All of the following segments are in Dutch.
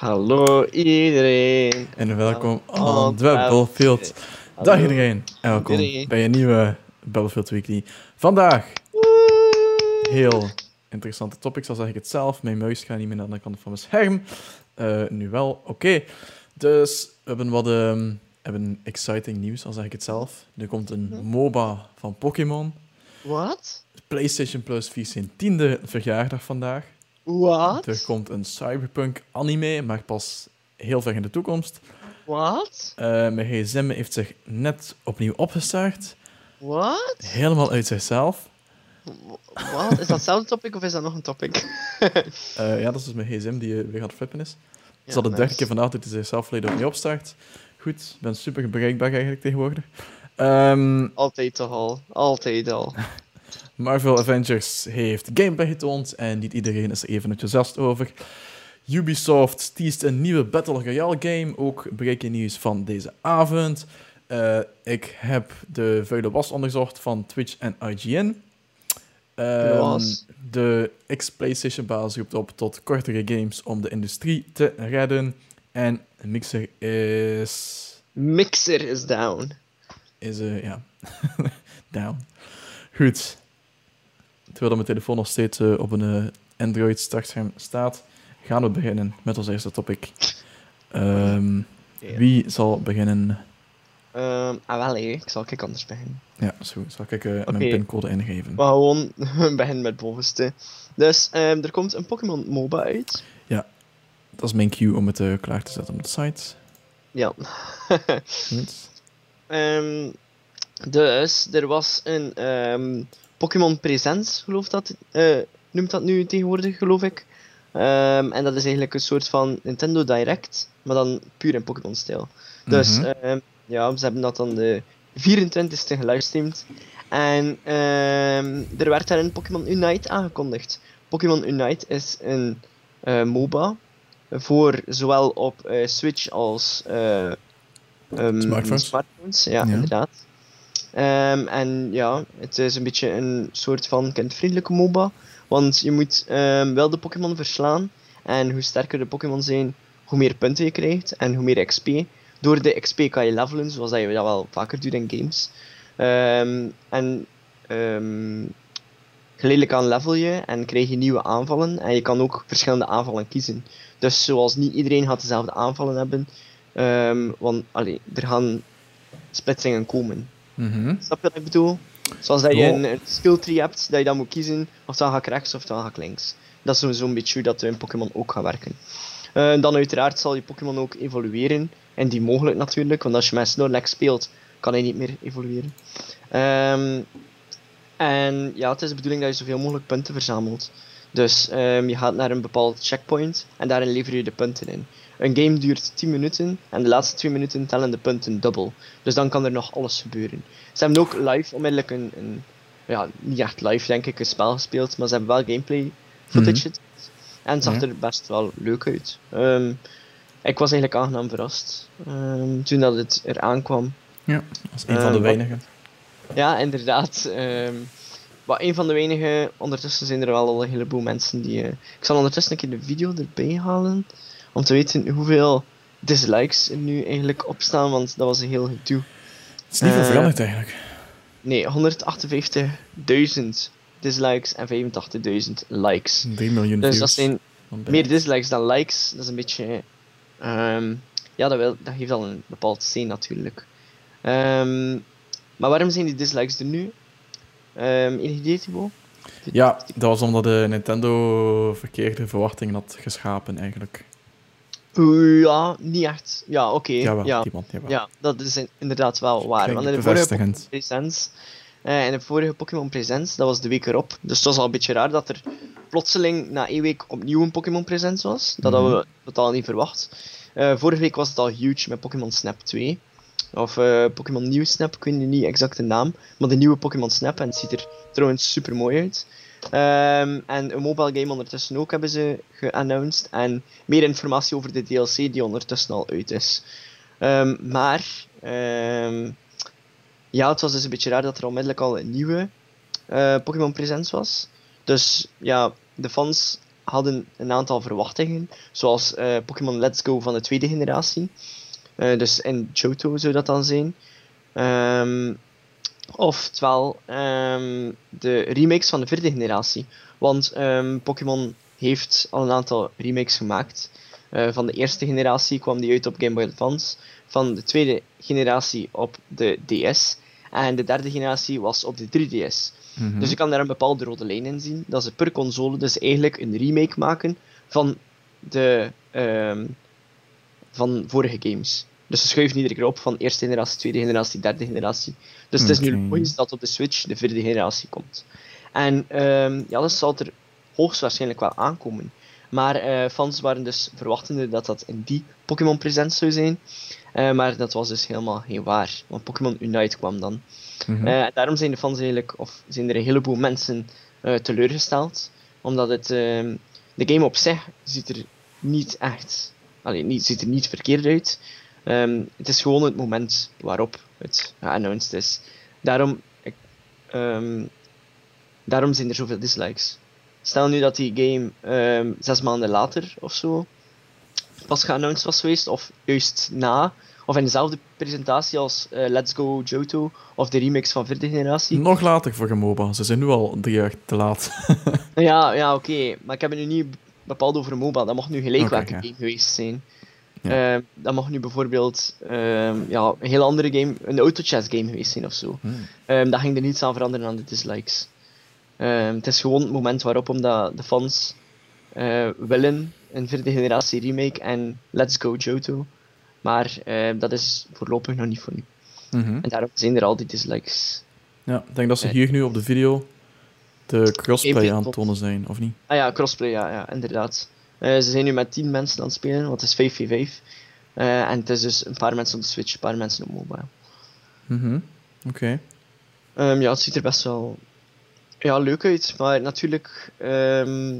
Hallo iedereen. En welkom Hallo, aan Battlefield. Dag iedereen. En welkom Iedereen. bij een nieuwe Battlefield Weekly. Vandaag heel interessante topics, al zeg ik het zelf. Mijn muis gaat niet meer naar de andere kant van mijn scherm. Eh, nu wel, oké. Dus we hebben wat ehm, hebben exciting nieuws, al zeg ik het zelf. Er komt een MOBA van Pokémon. Wat? PlayStation Plus viert zijn tiende verjaardag vandaag. Wat? Er komt een Cyberpunk anime, maar pas heel ver in de toekomst. Wat? Eh, mijn gsm heeft zich net opnieuw opgestart. Wat? Helemaal uit zichzelf. Wat? Is dat hetzelfde topic of is dat nog een topic? Eh, ja, dat is dus mijn gsm die eh, weer het flippen is. Het is al de derde keer vandaag dat hij zichzelf volledig opnieuw opstart. Goed, ik ben super bereikbaar eigenlijk tegenwoordig. Ehm, Altijd toch al. Altijd al. Marvel Avengers heeft gameplay getoond en niet iedereen is er even enthousiast over. Ubisoft teast een nieuwe Battle Royale game, ook breaking nieuws van deze avond. Eh, ik heb de vuile was onderzocht van Twitch en IGN. Ehm, de ex-PlayStation baas roept op tot kortere games om de industrie te redden. En Mixer is... Mixer is down. is eh, ja, down. Goed. Terwijl mijn telefoon nog steeds eh, op een eh, Android startscherm staat, gaan we beginnen met ons eerste topic. Ehm, Ja. Wie zal beginnen? Ehm, ah, wel, hé. ik zal kijk anders beginnen. Ja, zo. Zal ik Oké. mijn pincode ingeven? Maar gewoon beginnen met bovenste. Dus ehm, er komt een Pokémon MOBA uit. Dat is mijn cue om het klaar te zetten op de site. Ja. Ehm, dus, er was een Pokémon Presents, geloof dat, eh, noemt dat nu tegenwoordig, geloof ik. Ehm, en dat is eigenlijk een soort van Nintendo Direct, maar dan puur in Pokémon-stijl. Dus Mhm. ehm, ja, ze hebben dat dan de 24e gelivestreamd. En ehm, er werd daar een Pokémon Unite aangekondigd. Pokémon Unite is een eh, MOBA voor zowel op eh, Switch als Smartphones. smartphones, Ja, Ja. inderdaad. Ehm, en ja, het is een beetje een soort van kindvriendelijke MOBA. Want je moet ehm, wel de Pokémon verslaan. En hoe sterker de Pokémon zijn, hoe meer punten je krijgt en hoe meer XP. Door de XP kan je levelen, zoals dat je dat wel vaker doet in games. Ehm, en geleidelijk aan level je en krijg je nieuwe aanvallen. En je kan ook verschillende aanvallen kiezen. Dus zoals niet iedereen gaat dezelfde aanvallen hebben. want allee, er gaan splitsingen komen. Mhm. Snap je wat ik bedoel? Zoals dat je een, een skill tree hebt, dat je dan moet kiezen of dan ga ik rechts of dan ga ik links. Dat is zo- zo'n beetje hoe dat in Pokémon ook gaat werken. Eh, dan uiteraard zal je Pokémon ook evolueren. En die mogelijk natuurlijk, want als je met Snorlax speelt, kan hij niet meer evolueren. Ehm, en ja, het is de bedoeling dat je zoveel mogelijk punten verzamelt. Dus ehm, je gaat naar een bepaald checkpoint en daarin lever je de punten in. Een game duurt 10 minuten en de laatste 2 minuten tellen de punten dubbel. Dus dan kan er nog alles gebeuren. Ze hebben ook live onmiddellijk een, een ja, niet echt live denk ik, een spel gespeeld, maar ze hebben wel gameplay footage getoond. En het zag er best wel leuk uit. Ehm, ik was eigenlijk aangenaam verrast ehm, toen dat het eraan kwam. Ja, is een van de wat- weinigen. Ja, inderdaad. ehm maar een van de weinige, ondertussen zijn er wel al een heleboel mensen die... eh, ik zal ondertussen een keer de video erbij halen, om te weten hoeveel dislikes er nu eigenlijk op staan, want dat was een heel gedoe. Het is niet veel eh, veranderd eigenlijk. Nee, 158.000 dislikes en 85.000 likes. 3 miljoen Dus dat zijn meer dislikes dan likes. Dat is een beetje... ehm, ja, dat, wil, dat geeft al een bepaald steen natuurlijk. Ehm, maar waarom zijn die dislikes er nu? Ehm enig idee, Thibaut? Ja, dat was omdat de Nintendo verkeerde verwachtingen had geschapen eigenlijk. Ja, niet echt. Ja, oké. Jawel, ja. jawel. ja, dat is in- inderdaad wel waar. Want in de vorige. Presents, eh, in de vorige Pokémon Presents, dat was de week erop. Dus het was al een beetje raar dat er plotseling na één week opnieuw een Pokémon Presents was. Dat hadden we totaal niet verwacht. Eh, vorige week was het al huge met Pokémon Snap 2. Of eh, Pokémon Nieuw Snap, ik weet nu niet exact de naam. Maar de nieuwe Pokémon Snap, en het ziet er trouwens super mooi uit. Ehm, en een mobile game ondertussen ook hebben ze geannounced. En meer informatie over de DLC die ondertussen al uit is. Ehm, maar, ehm, ja, het was dus een beetje raar dat er onmiddellijk al een nieuwe eh, Pokémon Presents was. Dus ja, de fans hadden een aantal verwachtingen, zoals eh, Pokémon Let's Go van de tweede generatie. Eh, dus in Johto zou dat dan zijn. Ehm, oftewel ehm, de remakes van de vierde generatie. Want ehm, Pokémon heeft al een aantal remakes gemaakt. Eh, van de eerste generatie kwam die uit op Game Boy Advance. Van de tweede generatie op de DS. En de derde generatie was op de 3DS. Mhm. Dus je kan daar een bepaalde rode lijn in zien. Dat ze per console dus eigenlijk een remake maken van de van vorige games. Dus ze schuiven iedere keer op van eerste generatie, tweede generatie, derde generatie. Dus het is nu logisch dat op de Switch de vierde generatie komt. En ehm, ja, dat zal er hoogstwaarschijnlijk wel aankomen. Maar eh, fans waren dus verwachtende dat dat in die Pokémon present zou zijn. Eh, maar dat was dus helemaal geen waar. Want Pokémon Unite kwam dan. Mhm. Eh, daarom zijn de fans eigenlijk, of zijn er een heleboel mensen teleurgesteld. Omdat het, ehm, de game op zich ziet er niet echt, alleen niet, ziet er niet verkeerd uit. Ehm, het is gewoon het moment waarop het geannounced is. Daarom, ik, ehm, daarom zijn er zoveel dislikes. Stel nu dat die game ehm, zes maanden later of zo pas geannounced was geweest, of juist na, of in dezelfde presentatie als eh, Let's Go Johto, of de remix van vierde generatie. Nog later voor MOBA. Ze zijn nu al drie jaar te laat. Ja, ja oké, maar ik heb het nu niet bepaald over MOBA, dat mag nu ja. game geweest zijn. Ja. Ehm, dat mag nu bijvoorbeeld ehm, ja, een heel andere game, een autochess game geweest zijn of zo. Hmm. Ehm, dat ging er niets aan veranderen aan de dislikes. Het is gewoon het moment waarop omdat de fans eh, willen een vierde generatie remake en Let's Go Johto. Maar dat is voorlopig nog niet voor nu. Mhm. En daarom zijn er al die dislikes. Ja, ik denk dat ze Nee. hier nu op de video de crossplay aan het tonen zijn, of niet? Ah ja, crossplay, ja, ja inderdaad. Eh, ze zijn nu met 10 mensen aan het spelen, want het is 5v5. Eh, en het is dus een paar mensen op de Switch, een paar mensen op mobile. Mhm. Oké. Ehm, ja, het ziet er best wel ja, leuk uit, maar natuurlijk. ehm,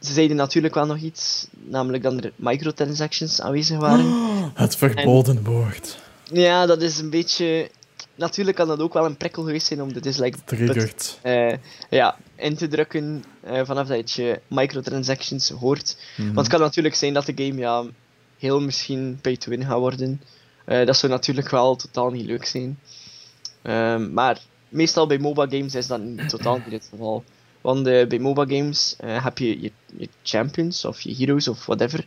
ze zeiden natuurlijk wel nog iets, namelijk dat er microtransactions aanwezig waren. Het verboden woord. Ja, dat is een beetje. Natuurlijk kan dat ook wel een prikkel geweest zijn om de dislike eh, ja, in te drukken eh, vanaf dat je microtransactions hoort. Mhm. Want het kan natuurlijk zijn dat de game ja, heel misschien pay to win gaat worden. Eh, dat zou natuurlijk wel totaal niet leuk zijn. Ehm, maar meestal bij MOBA games is dat niet, totaal niet het geval. Want bij MOBA games heb je, je je champions of je heroes of whatever.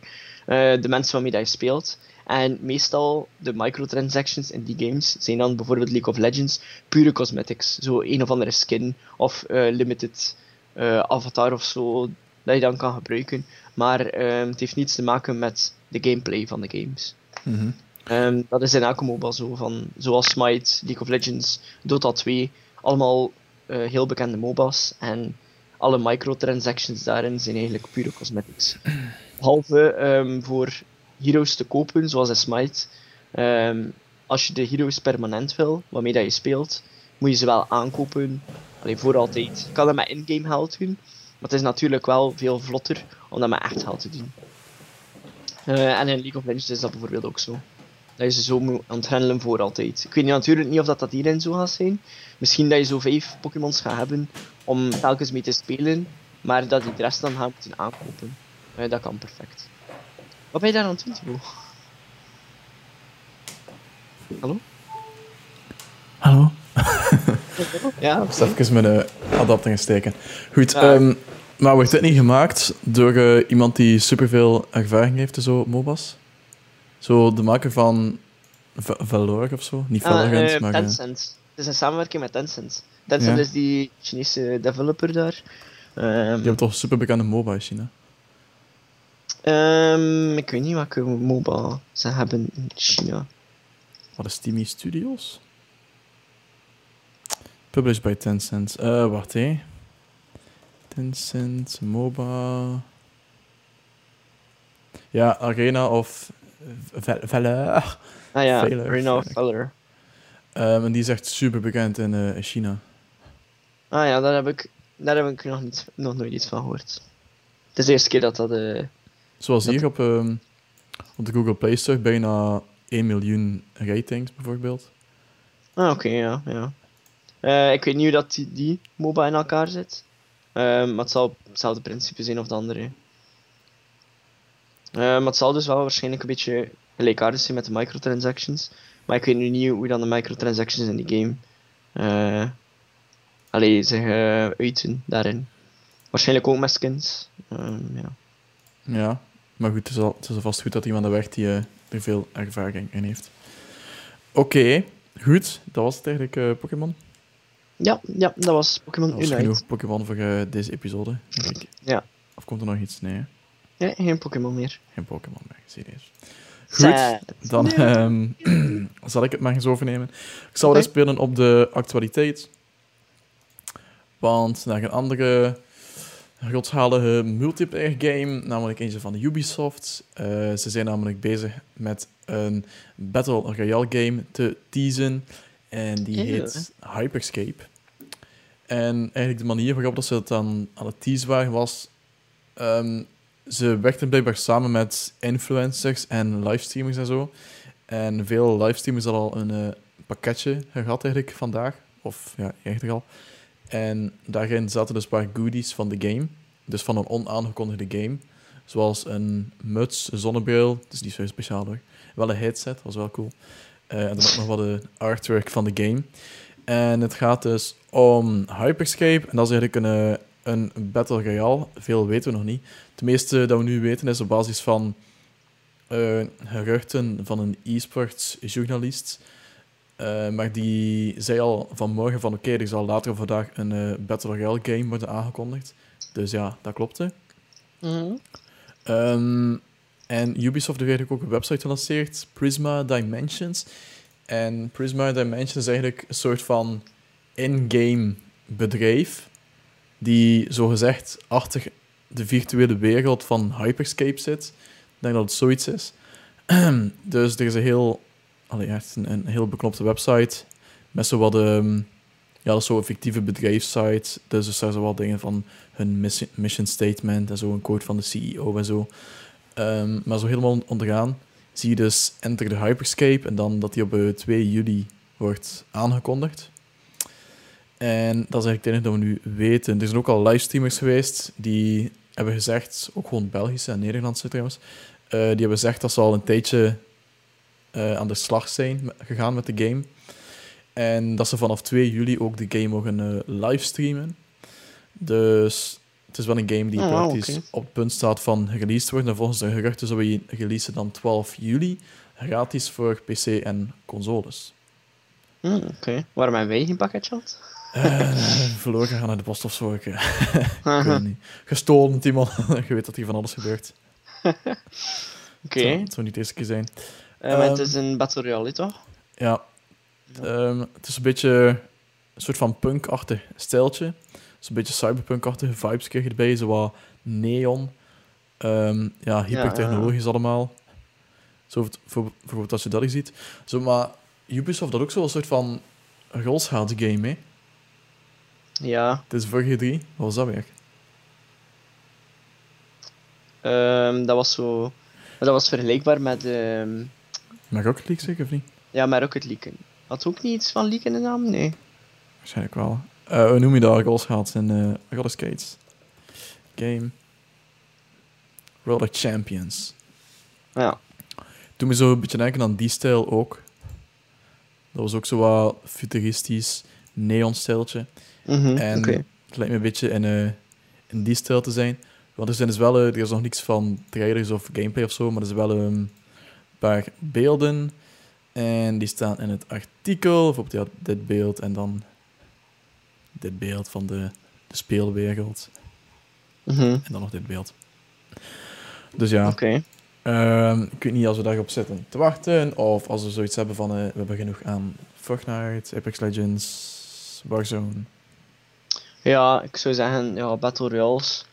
de mensen waarmee dat je speelt. En meestal de microtransactions in die games zijn dan bijvoorbeeld League of Legends pure cosmetics. Zo een of andere skin of eh, limited eh, avatar of zo dat je dan kan gebruiken. Maar ehm, het heeft niets te maken met de gameplay van de games. Mhm. Ehm, dat is in elke MOBA zo, van, zoals Smite, League of Legends, Dota 2, allemaal eh, heel bekende MOBA's. En alle microtransactions daarin zijn eigenlijk pure cosmetics. Behalve ehm, voor heroes te kopen, zoals in Smite. Ehm, als je de heroes permanent wil, waarmee dat je speelt, moet je ze wel aankopen. Alleen voor altijd. Je kan dat met in-game geld doen, maar het is natuurlijk wel veel vlotter om dat met echt geld te doen. Eh, en in League of Legends is dat bijvoorbeeld ook zo. Dat je ze zo moet onthandelen voor altijd. Ik weet natuurlijk niet of dat, dat hierin zo gaat zijn. Misschien dat je zo vijf Pokémons gaat hebben om telkens mee te spelen, maar dat je de rest dan gaat moeten aankopen. Eh, dat kan perfect. Wat ben je daar aan het doen? Hallo? Hallo? Ja, Ik zal even mijn eh, adapter gaan steken. Goed, Ja. ehm, maar wordt dit niet gemaakt door eh, iemand die superveel ervaring heeft zo MOBA's? Zo de maker van V- Valor of zo? Niet Ah, Valorant, eh, maar... eh, Tencent. Het is een samenwerking met Tencent. Tencent Ja. is die Chinese developer daar. Ehm, die hebben toch super bekende MOBA in China? Ehm, ik weet niet welke MOBA ze hebben in China. Wat is Timmy Studios? Published by Tencent. Eh, wacht hé. Tencent, MOBA. Ja, Arena of Val- Valor. Ah ja, Valor, Arena of. Valor. Ehm, en die is echt super bekend in, eh, in China. Ah ja, daar heb ik, daar heb ik nog, niet, nog nooit iets van gehoord. Het is de eerste keer dat dat... eh, Zoals Dat- hier op, ehm, op de Google Play Store, bijna 1 miljoen ratings bijvoorbeeld. Ah, oké, ja, ja. Eh, ik weet niet hoe dat die, die MOBA in elkaar zit. Ehm, maar het zal hetzelfde principe zijn of de andere. Ehm, maar het zal dus wel waarschijnlijk een beetje gelijkaardig zijn met de microtransactions. Maar ik weet nu niet hoe dan de microtransactions in die game eh allee, zich eh, uiten daarin. Waarschijnlijk ook met skins. Ehm, ja. Ja, maar goed, het is, al, het is vast goed dat iemand er werkt die eh, er veel ervaring in heeft. Oké, goed. Dat was het eigenlijk, eh, Pokémon. Ja, ja, dat was Pokémon Dat was Unite. genoeg Pokémon voor eh, deze episode, denk ik. Ja. Of komt er nog iets? Nee, hè? Ja, geen Pokémon meer. geen Pokémon meer, serieus. Goed, dan ehm, zal ik het maar eens overnemen. Ik zal Oké. eens spelen op de actualiteit. Want naar een andere grootschalige multiplayer game, namelijk eentje van Ubisoft. Eh, ze zijn namelijk bezig met een Battle Royale game te teasen. En die heet Hyperscape. En eigenlijk de manier waarop dat ze het dan aan het teasen waren was... ehm, ze werkten blijkbaar samen met influencers en livestreamers en zo. En veel livestreamers hadden al een eh, pakketje gehad eigenlijk vandaag. Of ja, eigenlijk al. En daarin zaten dus een paar goodies van de game. Dus van een onaangekondigde game. Zoals een muts, een zonnebril. Het is niet zo speciaal hoor. Wel een headset, was wel cool. Eh, en dan ook nog wat de artwork van de game. En het gaat dus om Hyperscape. En dat is eigenlijk een, eh, een Battle Royale. Veel weten we nog niet. Het meeste dat we nu weten is op basis van eh, geruchten van een e-sports journalist. Eh, maar die zei al vanmorgen van oké, er zal later vandaag een eh, Battle Royale game worden aangekondigd. Dus ja, dat klopte. Mhm. Ehm, en Ubisoft heeft eigenlijk ook een website gelanceerd, Prisma Dimensions. En Prisma Dimensions is eigenlijk een soort van in-game bedrijf die zogezegd achter de virtuele wereld van Hyperscape zit. Ik denk dat het zoiets is. dus er is een heel, allee, echt een, een heel beknopte website met zo wat, ehm, ja, dat is zo'n fictieve bedrijfssite. Dus er staan zo wat dingen van hun mission, mission statement en zo, een quote van de CEO en zo. Ehm, maar zo helemaal onderaan zie je dus Enter the Hyperscape en dan dat die op eh, 2 juli wordt aangekondigd. En dat is eigenlijk het enige dat we nu weten. Er zijn ook al livestreamers geweest die hebben gezegd, ook gewoon Belgische en Nederlandse trouwens, eh, die hebben gezegd dat ze al een tijdje eh, aan de slag zijn gegaan met de game. En dat ze vanaf 2 juli ook de game mogen eh, livestreamen. Dus het is wel een game die Oh, praktisch op het punt staat van gereleased worden. En volgens de geruchten zullen we releasen dan 12 juli. Gratis voor PC en consoles. Hm, Oké. Waarom hebben wij geen pakketje gehad? Eh, verloren gaan naar de post of zo. Ik, eh, weet niet. Gestolen iemand. Je weet dat hier van alles gebeurt. Oké. Het zou- Het zou niet de eerste keer zijn. Maar het Ehm, is een Battle Royale, toch? Ja. Ehm, het is een beetje een soort van punk-achtig stijltje. Het is een beetje cyberpunk-achtige vibes krijg je erbij. Zo wat neon. Ehm, ja, hypertechnologisch allemaal. Zo voor, voor, bijvoorbeeld als je dat ziet. Zo, maar Ubisoft had ook zo'n soort van rolschaatsgame, hè. Ja. Het is vorige drie. Wat was dat weer? Dat was zo... Dat was vergelijkbaar met... Maar Rocket League zeker, of niet? ja, met Rocket League. Had ook niet iets van League in de naam? Nee. Waarschijnlijk wel. Eh, hoe noem je dat? Rolschaats en eh roller skates. Game. Roller Champions. Ja. Toen me zo een beetje denken aan die stijl ook. Dat was ook zo wat futuristisch neon-stijltje. Mhm, En het lijkt me een beetje in, eh, in die stijl te zijn. Want er zijn dus wel, er is nog niks van trailers of gameplay of zo, maar er is wel ehm, een paar beelden. En die staan in het artikel. Bijvoorbeeld ja, dit beeld en dan dit beeld van de, de speelwereld. Mhm, En dan nog dit beeld. Dus ja, Oké. Ehm, ik weet niet als we daarop zitten te wachten, of als we zoiets hebben van, eh, we hebben genoeg aan Fortnite, Apex Legends, Warzone. Ja, ik zou zeggen, ja, Battle Royales.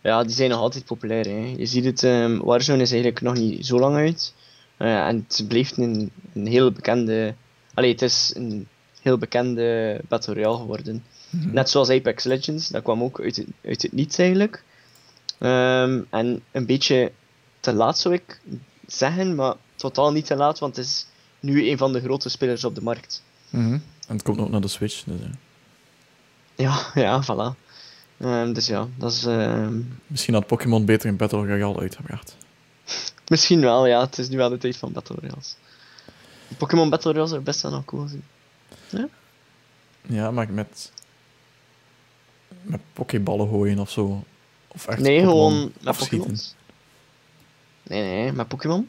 Ja, die zijn nog altijd populair. Hè. Je ziet het, ehm, Warzone is eigenlijk nog niet zo lang uit. Eh, en het blijft een, een heel bekende. Allee, het is een heel bekende Battle Royale geworden. Mhm. Net zoals Apex Legends, dat kwam ook uit het, uit het niets eigenlijk. Ehm, en een beetje te laat zou ik zeggen, maar totaal niet te laat, want het is nu een van de grote spelers op de markt. Mhm. En het komt ook naar de Switch. Dus, eh. Ja, ja, voilà. Ehm, dus ja, dat is... ehm, Misschien had Pokémon beter in Battle Royale uitgebracht. misschien wel, ja. Het is nu wel de tijd van Battle Royales. Pokémon Battle Royale zou best wel nog cool zijn. Ja, maar met... Met pokéballen gooien of zo. Of echt nee, gewoon met. Pokémon. Nee, nee, met Pokémon.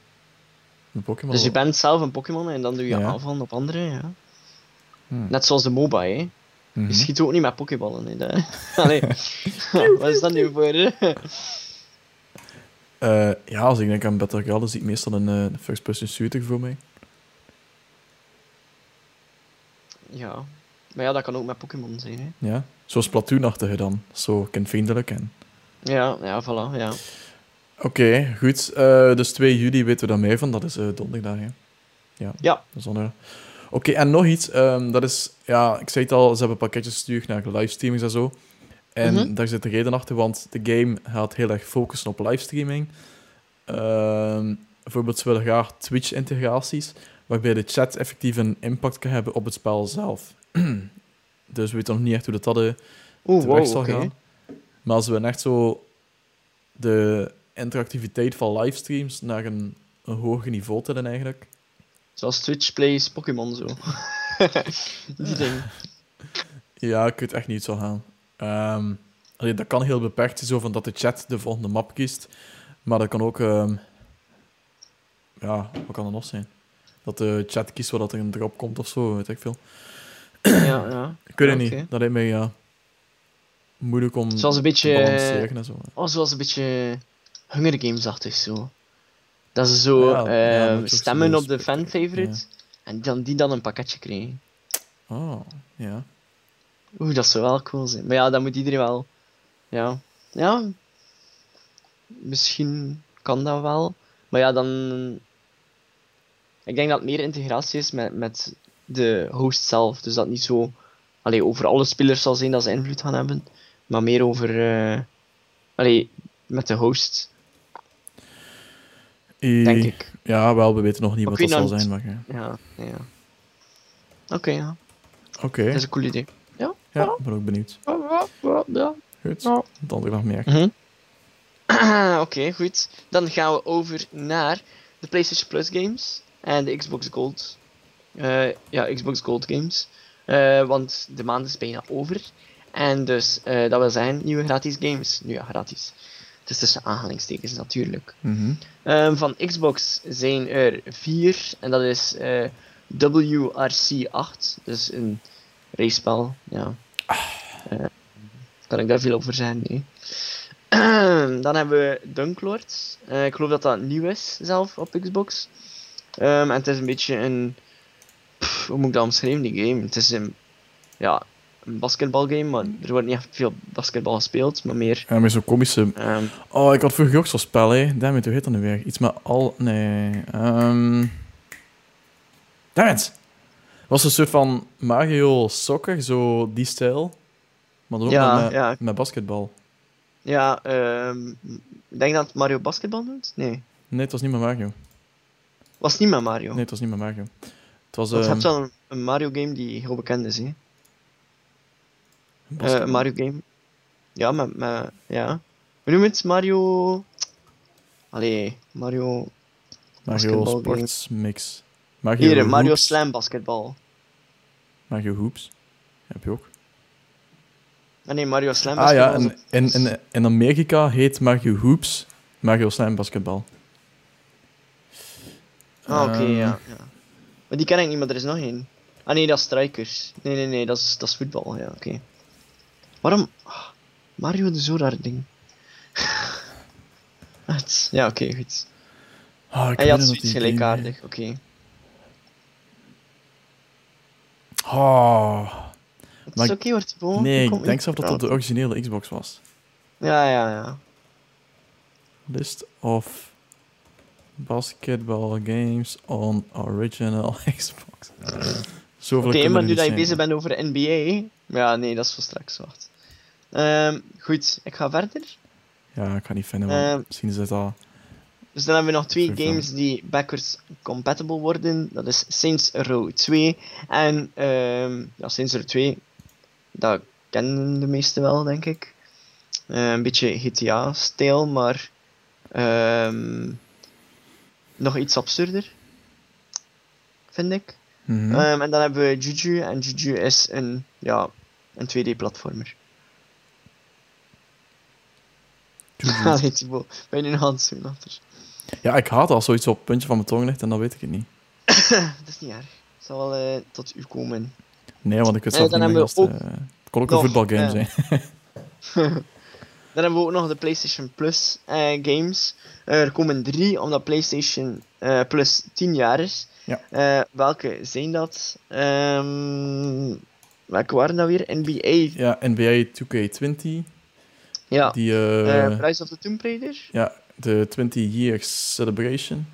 Met Pokémon. Dus je bent zelf een Pokémon en dan doe je Ja. aanvallen op anderen, ja. Hmm. Net zoals de MOBA, hè. Mhm. Je schiet ook niet met Pokéballen, hè. Allee. Wat is dat nu voor? Eh, ja, als ik denk aan Battle Royale, zie ik meestal een eh, first-person shooter voor mij. ja. Maar ja, dat kan ook met Pokémon zijn, hè. Ja. Zo Splatoon-achtige dan. Zo kindvriendelijk en... Ja, ja, voilà, ja. Oké, goed. Eh, dus 2 juli weten we dan mee van. Dat is donderdag, hè? Ja. Ja. Oké, en nog iets. ehm, dat is... Ja, ik zei het al, ze hebben pakketjes gestuurd naar livestreamings en zo. En Mhm. daar zit een reden achter, want de game gaat heel erg focussen op livestreaming. Ehm, bijvoorbeeld, ze willen graag Twitch-integraties, waarbij de chat effectief een impact kan hebben op het spel zelf. dus we weten nog niet echt hoe dat, dat eh, Oeh, wow, zal gaan. Maar als we echt zo de interactiviteit van livestreams naar een, een hoger niveau tillen eigenlijk. Zoals Twitch plays Pokémon, zo. Die ding. Ja, ik weet echt niet zo gaan. Ehm, allee, dat kan heel beperkt zijn, zo van dat de chat de volgende map kiest. Maar dat kan ook... ehm, ja, wat kan er nog zijn? Dat de chat kiest waar dat er een drop komt of zo, weet ik veel. Ja, ja. Ik weet het niet. Dat lijkt mij ja, moeilijk om Zoals een te beetje... balanceren en zo. Oh, zoals een beetje Hunger Games-achtig, zo. Dat ze zo Ja, ja, dat is ook stemmen op de fan-favorite. En dan, die dan een pakketje krijgen. Oh, ja. Oeh, dat zou wel cool zijn. Maar ja, dan moet iedereen wel... Ja. Ja. Misschien kan dat wel. Maar ja, dan... Ik denk dat het meer integratie is met, met de host zelf. Dus dat niet zo... Allee, over alle spelers zal zijn dat ze invloed gaan hebben. Maar meer over... eh allee, met de host, denk ik. Ja, wel, we weten nog niet Maar wat dat zal zijn. Maar, ja. Ja, ja. Oké, ja. Oké, Dat is een cool idee. Ja. ik ben ook benieuwd. Ja. Goed, Ja. donderdag meer. Mhm. Oké, goed. Dan gaan we over naar de PlayStation Plus games en de Xbox Gold. Eh, ja, Xbox Gold games. Eh, want de maand is bijna over. En dus, eh, dat wil zeggen, nieuwe gratis games. Nu ja, gratis. Het is tussen aanhalingstekens natuurlijk. Mhm. Ehm, van Xbox zijn er vier. En dat is eh, WRC 8. Dus een race-spel. Ja. Eh, kan ik daar veel over zeggen? Nee. Dan hebben we Dunklords. Eh, ik geloof dat dat nieuw is zelf op Xbox. Ehm, en het is een beetje een. pff, hoe moet ik dat omschrijven, die game? Het is een. Ja, een basketbalgame, maar er wordt niet echt veel basketbal gespeeld, maar meer. Ja, met zo'n komische... ehm, Oh, ik had vroeger ook zo'n spel, hè. Damn it, hoe heet dat nu weer? Iets met al... Nee. Damn it! Was een soort van Mario Soccer, zo die stijl. Maar dan ook Ja, met, ja. met basketbal. ja, ehm, ik denk dat het Mario basketbal doet? Nee. Nee, het was niet met Mario. Was het niet met Mario? Nee, het was niet met Mario. Het was... Want je ehm, hebt wel een, een Mario game die heel bekend is, hè? Eh, basketbal. een Mario game. Ja, met, met, ja. Hoe noem het? Mario... Allee, Mario... Mario Sports Mix. Mario Hier, Mario. Slam basketbal. Mario Hoops. Heb je ook. Ah, nee, Mario Slam Ah basketbal. ja, in, in, in Amerika heet Mario Hoops Mario Slam basketbal. Ah, oké, Ehm, ja, ja. Maar die ken ik niet, maar er is nog één. Ah nee, dat is Strikers. Nee, nee, nee, dat is, dat is voetbal, ja, oké. Waarom... ah, Mario de zo raar ding. Het- ja, oké, goed. Ah, ik En je had zoiets gelijkaardig, oké. Het Maar is oké, nee, ik denk zelf dat dat de originele Xbox was. Ja, ja, ja. List of basketball games on original Xbox. Zoveel Oké, maar nu dat je bezig bent over de NBA... Ja, nee, dat is voor straks, wacht. Ehm, goed, ik ga verder. Ja, ik ga niet vinden, want Ehm, misschien is het al... Dus dan hebben we nog twee games die backwards compatible worden. Dat is Saints Row 2 en ehm ja, Saints Row 2. Dat kennen de meesten wel, denk ik. Eh, een beetje GTA-stijl, maar ehm, nog iets absurder. Vind ik. Mhm. Ehm, en dan hebben we Juju. En Juju is een, ja, een 2D-platformer. Juju. Allee, Thibaut, ben je nu het zoeken achter? Ja, ik haat als zoiets op het puntje van mijn tong ligt en dan weet ik het niet. Dat is niet erg. Het zal wel eh, tot u komen. Nee, want ik Eh, dan niet als we het, eh, het kon ook een voetbalgame zijn. Dan hebben we ook nog de PlayStation Plus games. Er komen drie, omdat PlayStation Plus 10 jaar is. Ja. Welke zijn dat? Ehm, welke waren dat weer? NBA. Ja, NBA 2K20. Ja. Die, Eh, Rise of the Tomb Raider. ja, de 20 Years Celebration.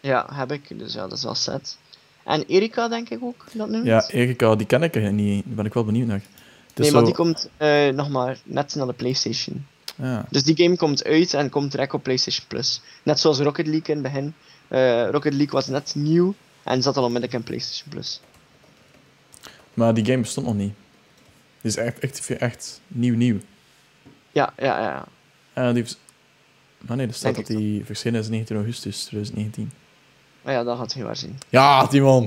Ja, heb ik. Dus ja, dat is wel set. En Erika, denk ik ook, dat noemt. Ja, Erika, die ken ik eigenlijk niet. Daar ben ik wel benieuwd naar. Nee, maar zo- die komt eh, nog maar net naar de PlayStation. Ja. Dus die game komt uit en komt direct op PlayStation Plus. Net zoals Rocket League in het begin. Eh, Rocket League was net nieuw en zat al onmiddellijk in PlayStation Plus. Maar die game bestond nog niet. Die is echt, echt, echt nieuw, nieuw. Ja, ja, ja. En die... Maar nee, er staat Denk dat die verschenen is 19 augustus 2019. Maar ja, dat gaat heel waar zijn. Ja, Timon!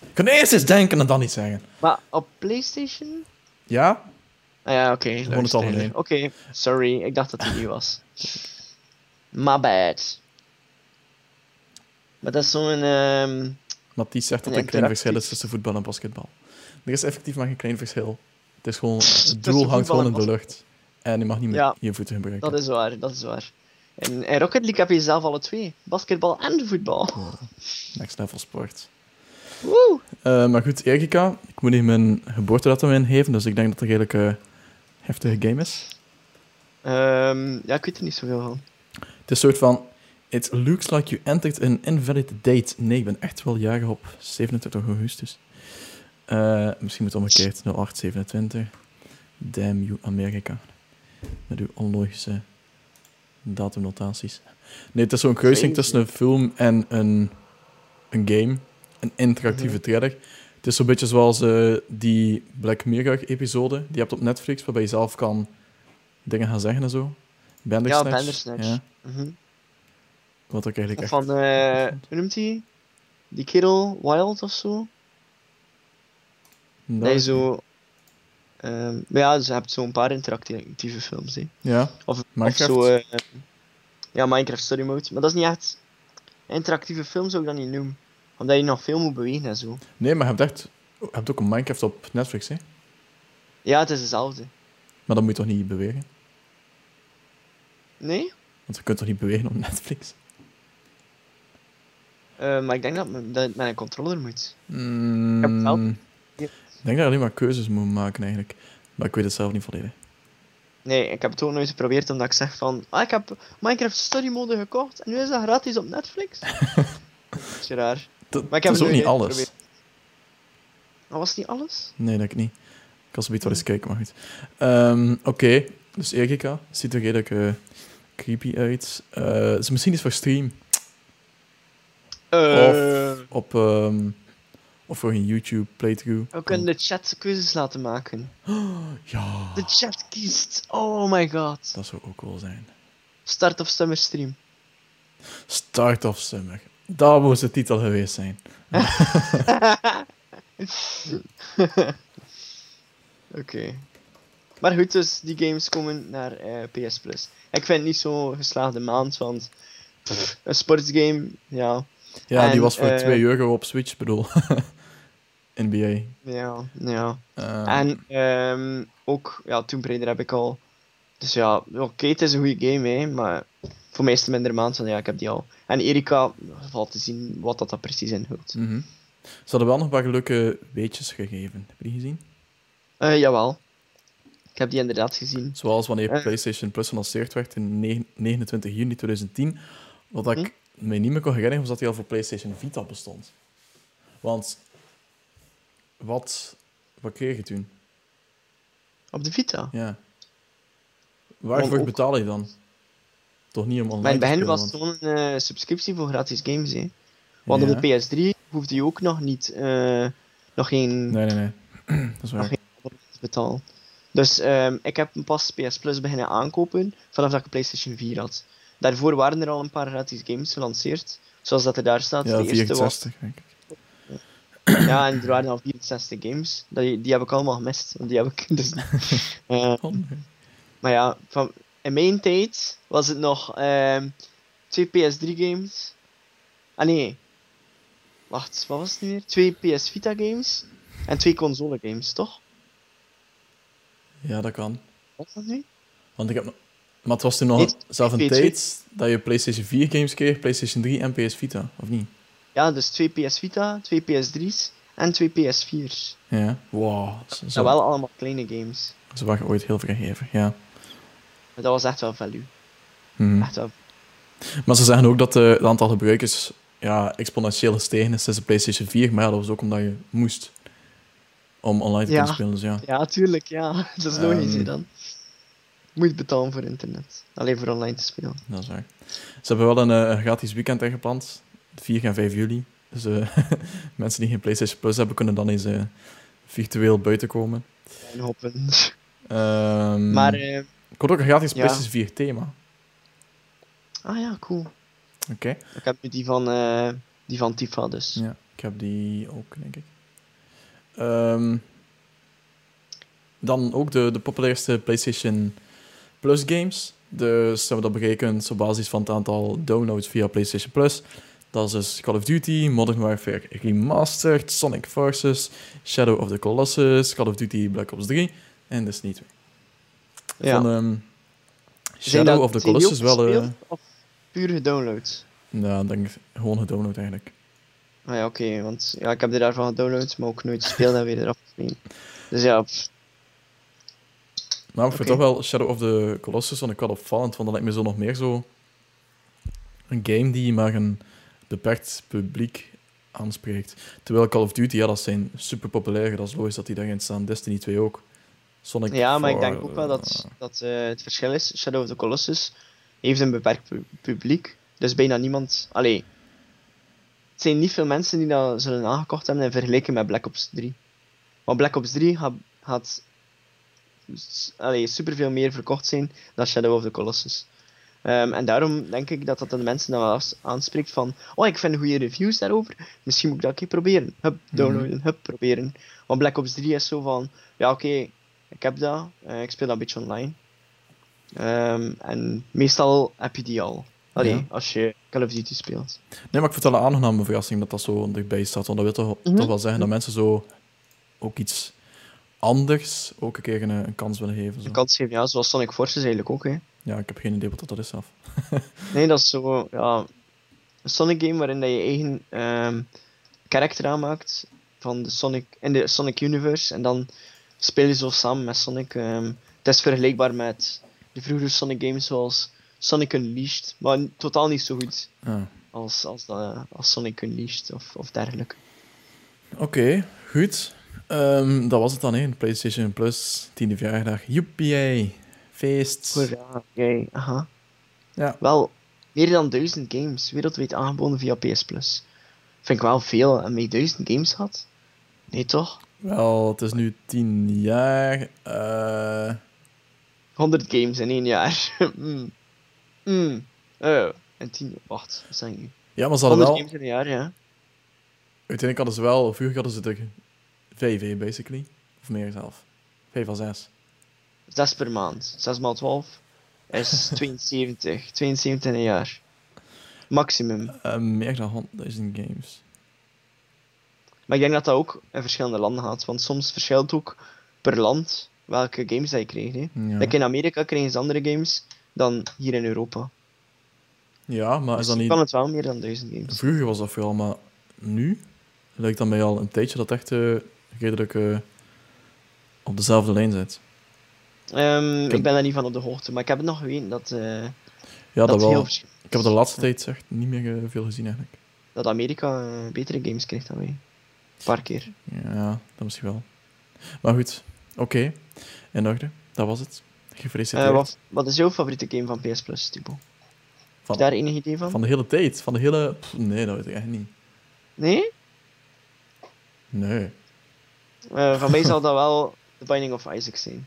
Ik kan eerst eens denken en dan niet zeggen. Maar op PlayStation? Ja? Ah ja, oké. het luister, algemeen. Oké, sorry. Ik dacht dat die nieuw was. My bad. Maar dat is zo'n... ehm Mathies zegt dat er een klein verschil is tussen voetbal en basketbal. Er is effectief maar geen klein verschil. Het is gewoon... Het doel hangt gewoon in de lucht. En je mag niet meer Ja. je voeten gebruiken. dat is waar, dat is waar. En Rocket League heb je zelf alle twee. Basketbal en voetbal. Next level sport. Woe! Eh, maar goed, Erika, ik moet hier mijn geboortedatum ingeven, dus ik denk dat het een heftige game is. Ehm, ja, ik weet er niet zoveel van. Het is een soort van... It looks like you entered an invalid date. Nee, ik ben echt wel jarig op 27 augustus. Eh, misschien moet het omgekeerd. 0827. Damn you, Amerika. Met uw onlogische datumnotaties. Nee, het is zo'n kruising tussen een film en een, een game. Een interactieve Mhm. thriller. Het is zo'n beetje zoals eh, die Black Mirror-episode die je hebt op Netflix, waarbij je zelf kan dingen gaan zeggen en zo. Bandersnatch. Ja, Bandersnatch. Ja, Mhm. wat ik eigenlijk echt... Van, eh, hoe noemt hij? Die kerel, Wild of zo? Je zo... ehm, maar ja, dus je hebt zo'n paar interactieve films, hè. Ja, Of, Minecraft. of zo... eh, ja, Minecraft Story Mode. Maar dat is niet echt... Interactieve film zou ik dat niet noemen. Omdat je nog veel moet bewegen en zo. nee, maar je hebt echt... Je hebt ook een Minecraft op Netflix, hè? Ja, het is hetzelfde. Maar dan moet je toch niet bewegen? Nee? Want je kunt toch niet bewegen op Netflix? Eh, maar ik denk dat, het met een controller moet. Mm, heb het wel. Ik denk dat je alleen maar keuzes moet maken, eigenlijk. Maar ik weet het zelf niet volledig. Nee, ik heb het ook nooit geprobeerd omdat ik zeg van... Ah, ik heb Minecraft Story Mode gekocht en nu is dat gratis op Netflix. dat is raar. Dat, Maar ik dat heb is ook niet alles. geprobeerd. Maar was niet alles? Nee, denk ik niet. Ik kan zo wel eens kijken, maar goed. Ehm, Oké, dus Erika ziet er redelijk eh, creepy uit. Is misschien iets voor stream. Eh, Op, ehm, of voor een YouTube playthrough. we kunnen de chat keuzes laten maken. Ja, De chat kiest. Oh my god. dat zou ook wel zijn. Start of summer stream. Start of Summer. Dat moest de titel geweest zijn. Oké. Maar goed, dus die games komen naar eh, PS Plus. Ik vind het niet zo'n geslaagde maand, want pff, een sportsgame, ja, Ja, die was voor eh, 2 euro op Switch, ik bedoel. NBA. ja, ja. Eh, En ehm, ook, ja, Tomb Raider heb ik al. Dus ja, oké, het is een goede game, hè, maar voor mij is het minder maand van ja, ik heb die al. En Erika, valt te zien wat dat, dat precies inhoudt. mhm. Ze hadden wel nog een paar leuke weetjes gegeven. Heb je die gezien? Eh, jawel. Ik heb die inderdaad gezien. Zoals wanneer Eh. PlayStation Plus gelanceerd werd in negen- 29 juni 2010. Wat ik Hm? me niet meer kon herinneren, was dat hij al voor PlayStation Vita bestond. Want wat, wat kreeg je toen? Op de Vita. Ja. Waarvoor ook- betaal je dan? Toch niet om online te begin was want- gewoon een eh, subscriptie voor gratis games, hè. Want Ja. op de PS3 hoefde je ook nog niet, eh, nog geen Nee, nee, nee. dat is waar. Betalen. Dus ehm, ik heb pas PS Plus beginnen aankopen vanaf dat ik PlayStation 4 had. Daarvoor waren er al een paar gratis games gelanceerd. Zoals dat er daar staat. Ja, de eerste was 64, denk ik. Ja, en er waren al 64 games. Die, die heb ik allemaal gemist. Want die heb ik dus. Eh, Oh, maar ja, van, in mijn tijd was het nog ehm, twee PS3 games. Ah nee. Wacht, wat was het nu weer? Twee PS Vita games. En twee console games, toch? Ja, dat kan. Wat was dat nu? Want ik heb nog... Maar het was toen nog Nee, zelf een PS2. tijd dat je PlayStation 4 games kreeg, PlayStation 3 en PS Vita, of niet? Ja, dus twee PS Vita, twee PS3's en twee PS4's. Ja. Wow. Zo, Dat zo, wel allemaal kleine games. ze waren ooit heel vergeven, ja. Maar dat was echt wel value. Mhm. Echt wel. Maar ze zeggen ook dat eh, het aantal gebruikers ja, exponentieel gestegen is sinds de PlayStation 4, maar ja, dat was ook omdat je moest om online te Ja. kunnen spelen, dus ja. Ja, tuurlijk, ja. Dat is logisch, Ehm. dan. Moet betalen voor internet. Alleen voor online te spelen. Dat is waar. Ze hebben wel een, eh, een gratis weekend ingepland, 4 en 5 juli. Dus eh, mensen die geen PlayStation Plus hebben, kunnen dan eens eh, virtueel buiten komen. En. Ehm, Maar, eh, ik had ook een gratis ja. PlayStation 4 thema. ah ja, cool. Oké. Ik heb nu die van, eh, die van Tifa dus. Ja, ik heb die ook, denk ik. Ehm, dan ook de, de populairste PlayStation Plus games. Dus hebben dat berekend op basis van het aantal downloads via PlayStation Plus. Dat is dus Call of Duty, Modern Warfare Remastered, Sonic Forces, Shadow of the Colossus, Call of Duty Black Ops 3 en Destiny 2. Ja. Van ehm, Zijn Shadow of the Colossus wel... gespeeld, Of puur gedownload? ik denk gewoon gedownload eigenlijk. Ah ja, oké, want ja, ik heb er daarvan gedownload, maar ook nooit gespeeld en weer eraf gespeeld. Dus ja, pff, Maar ik vind Oké. toch wel Shadow of the Colossus vond ik wel opvallend, want dat lijkt me zo nog meer zo een game die maar een beperkt publiek aanspreekt. Terwijl Call of Duty, ja, dat zijn super populair, dat is logisch dat die daarin staan. Destiny 2 ook. Sonic ja, maar ik denk ook wel dat, dat eh, het verschil is. Shadow of the Colossus heeft een beperkt pu- publiek, dus bijna niemand... Allee, het zijn niet veel mensen die dat zullen aangekocht hebben in vergelijking met Black Ops 3. Want Black Ops 3 gaat, gaat s- allee, superveel meer verkocht zijn dan Shadow of the Colossus. Ehm, en daarom denk ik dat dat de mensen dan wel aanspreekt van oh, ik vind goede reviews daarover, misschien moet ik dat een keer proberen. Hup, downloaden, hup, proberen. Want Black Ops 3 is zo van, ja oké, ik heb dat, eh, ik speel dat een beetje online. Ehm, en meestal heb je die al. Allee, Ja. als je Call of Duty speelt. Nee, maar ik wel een aangename verrassing dat dat zo dichtbij staat. Want dat wil toch, Mhm. toch wel zeggen dat mensen zo ook iets anders ook een keer een, een kans willen geven. Zo. Een kans geven, ja, zoals Sonic Forces eigenlijk ook, hè. Ja, ik heb geen idee wat dat is zelf. Nee, dat is zo, ja, een Sonic game waarin dat je eigen ehm karakter aanmaakt van de Sonic, in de Sonic Universe en dan speel je zo samen met Sonic. ehm, het is vergelijkbaar met de vroegere Sonic games zoals Sonic Unleashed, maar totaal niet zo goed Ja. als, als, als Sonic Unleashed of, of dergelijke. Oké, goed. Ehm, dat was het dan, hè. PlayStation Plus, tiende verjaardag. Joepie, feest. Hoera, aha. Ja. Wel, meer dan duizend games wereldwijd aangeboden via PS Plus. Vind ik wel veel. En met duizend games had? Nee, toch? Wel, het is nu tien jaar. Eh 100 games in één jaar. mm. Mm. En 10. Wacht, wat zijn nu? ja, maar ze hadden 100 wel... games in een jaar, ja. Uiteindelijk hadden ze wel... Vroeger hadden ze vijf, hè, basically. Of meer zelf. Vijf of zes. 6 per maand. 6 maal 12 is 72. 72 in een jaar. Maximum. Eh, meer dan 100.000 games. Maar ik denk dat dat ook in verschillende landen gaat. Want soms verschilt ook per land welke games dat je krijgt. Hè. Ja, Like in Amerika krijgen ze andere games dan hier in Europa. ja maar is Dus dat dan niet... kan het wel meer dan 1000 games. Vroeger was dat vooral, maar nu lijkt dat mij al een tijdje dat echt eh, redelijk eh, op dezelfde lijn zit. Ehm, heb- Ik ben daar niet van op de hoogte, maar ik heb het nog geweten dat, eh, Ja, dat, dat, het heel wel. Ik heb de laatste tijd echt niet meer eh, veel gezien eigenlijk. Dat Amerika eh, betere games krijgt dan wij. Een paar keer. Ja, dat misschien wel. Maar goed, oké. In orde, dat was het. Gefeliciteerd. Wat, wat is jouw favoriete game van PS Plus? Heb van, je daar enig idee van? van de hele tijd? Van de hele... Pff, nee, dat weet ik echt niet. Nee? Nee. Van mij zal dat wel The Binding of Isaac zijn.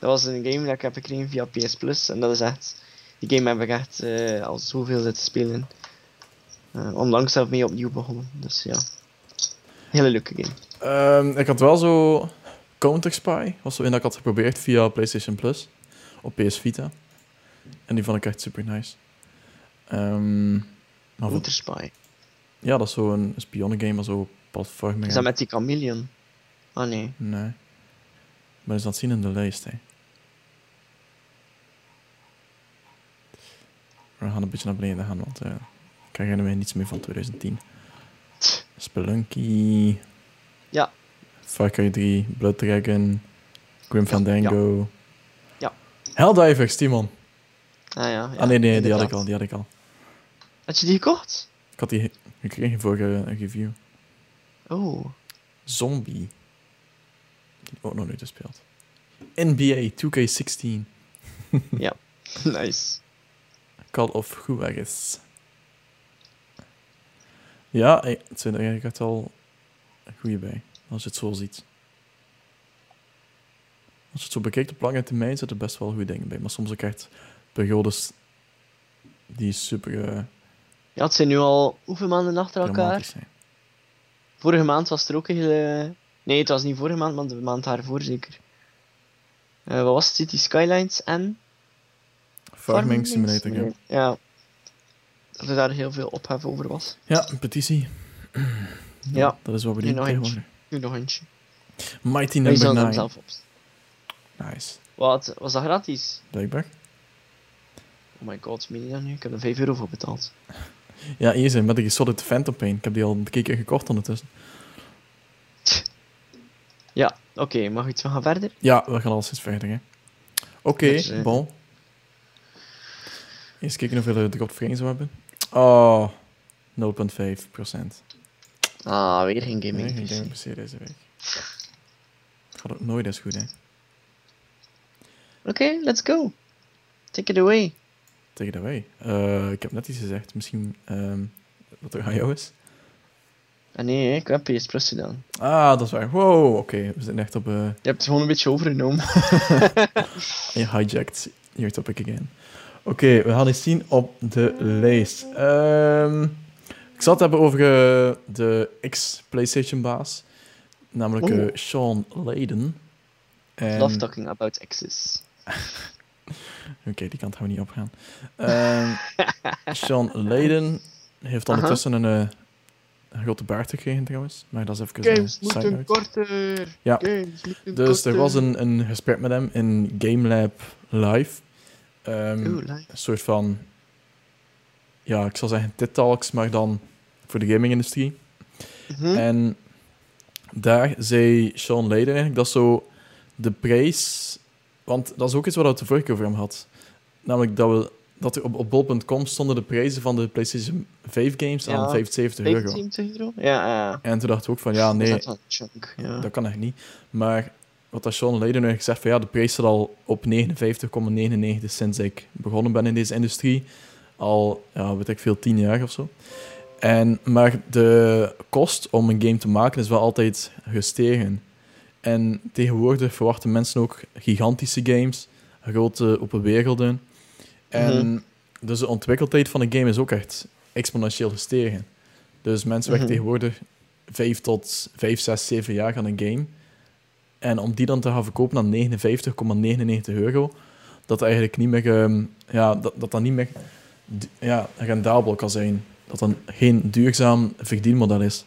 Dat was een game dat ik heb gekregen via PS Plus. En dat is echt... Die game heb ik echt eh, al zoveel zitten spelen. Eh, onlangs zelf mee opnieuw begonnen. Dus ja. Hele leuke game. Ehm, ik had wel zo Counter Spy, was zo in dat ik had geprobeerd via PlayStation Plus op PS Vita. En die vond ik echt super nice. Ehm, maar voor- Counter Spy. ja, dat is zo'n spionnengame, maar zo platforming. Is dat met die chameleon? Ah nee. Nee. Maar is dat zien in de lijst, hè? We gaan een beetje naar beneden gaan, want eh, ik herinner mij niets meer van 2010. Spelunky. Ja. Far Cry 3, Blood Dragon, Grim Fandango. Ja. Helldivers, Timon. Ah ja. ja ah nee, nee, die had ik al, die had ik al. Had je die gekocht? Ik had die ge- gekregen voor een review. Oh. Zombie. Ook nog nooit gespeeld. NBA 2K16. nice. Call of Juarez. Ja, het zijn er eigenlijk al goede bij. Als je het zo ziet. Als je het zo bekijkt op lange termijn zitten er best wel goede dingen bij. Maar soms ook echt periodes die super eh, Ja, het zijn nu al hoeveel maanden achter elkaar? Vorige maand was er ook een hele... Nee, het was niet vorige maand, maar de maand daarvoor zeker. Eh, wat was het? City Skylines en... Farming Simulator, ja. Ja. Dat er daar heel veel ophef over was. Ja, een petitie. Ja. Dat is wat we Nu doen nog eentje. tegenwoordig. Nu nog eentje. Mighty Number hem 9. zelf op. Nice. Wat? Was dat gratis? Blijkbaar. Oh my god, meen je dat nu? Ik heb er 5 euro voor betaald. Ja, hier zijn met de Solid Phantom Pain. Ik heb die al een keer gekocht ondertussen. Ja, oké, maar goed, we gaan verder. Ja, we gaan al eens verder, hè. Oké, Dus, eh, bon. Eens kijken hoeveel we drop frames we hebben. Oh, 0,5 procent. Ah, weer geen gaming. Nee, geen PC. gaming PC deze week. Het gaat ook nooit eens goed, hè. Oké, let's go. Take it away. Tegen dat wij. Eh, ik heb net iets gezegd. Misschien ehm, wat er aan jou is. Ah nee, ik heb PS Plus gedaan. Ah, dat is waar. Wow, oké. We zijn echt op... eh Je hebt het gewoon een beetje overgenomen. je hijacked your topic again. Oké, we gaan eens zien op de lijst. Ehm, ik zal het hebben over eh, de ex-PlayStation-baas. Namelijk eh. Sean Layden. En- Love talking about exes. Oké, die kant gaan we niet opgaan. Ehm Sean Layden heeft ondertussen een grote baard gekregen trouwens. Maar dat is even een side note. korter. Ja. Games moeten Dus er was een, een gesprek met hem in GameLab Live. Ehm, like. een soort van, ja, ik zal zeggen TED-talks, maar dan voor de gaming-industrie. Mhm. En daar zei Sean Layden eigenlijk dat zo de prijs... Want dat is ook iets wat we het de vorige keer over hem had. Namelijk dat, we, dat er op, op bol.com stonden de prijzen van de PlayStation 5 games aan Ja, 75 euro. 25 euro? Ja, ja. En toen dacht ik ook van, ja, Dat nee, chunk, ja. dat kan echt niet. Maar wat dat Sean Layden eigenlijk zegt, van ja, de prijs staat al op 59,99 sinds ik begonnen ben in deze industrie. Al, ja, weet ik veel, 10 jaar of zo. En, maar de kost om een game te maken is wel altijd gestegen. En tegenwoordig verwachten mensen ook gigantische games, grote open werelden. En Mhm. dus de ontwikkeltijd van een game is ook echt exponentieel gestegen. Dus mensen werken Mhm. tegenwoordig 5 tot 5, 6, 7 jaar aan een game. En om die dan te gaan verkopen aan 59,99 euro, dat eigenlijk niet meer, ehm, ja, dat, dat dan niet meer ja, rendabel kan zijn. Dat dan geen duurzaam verdienmodel is.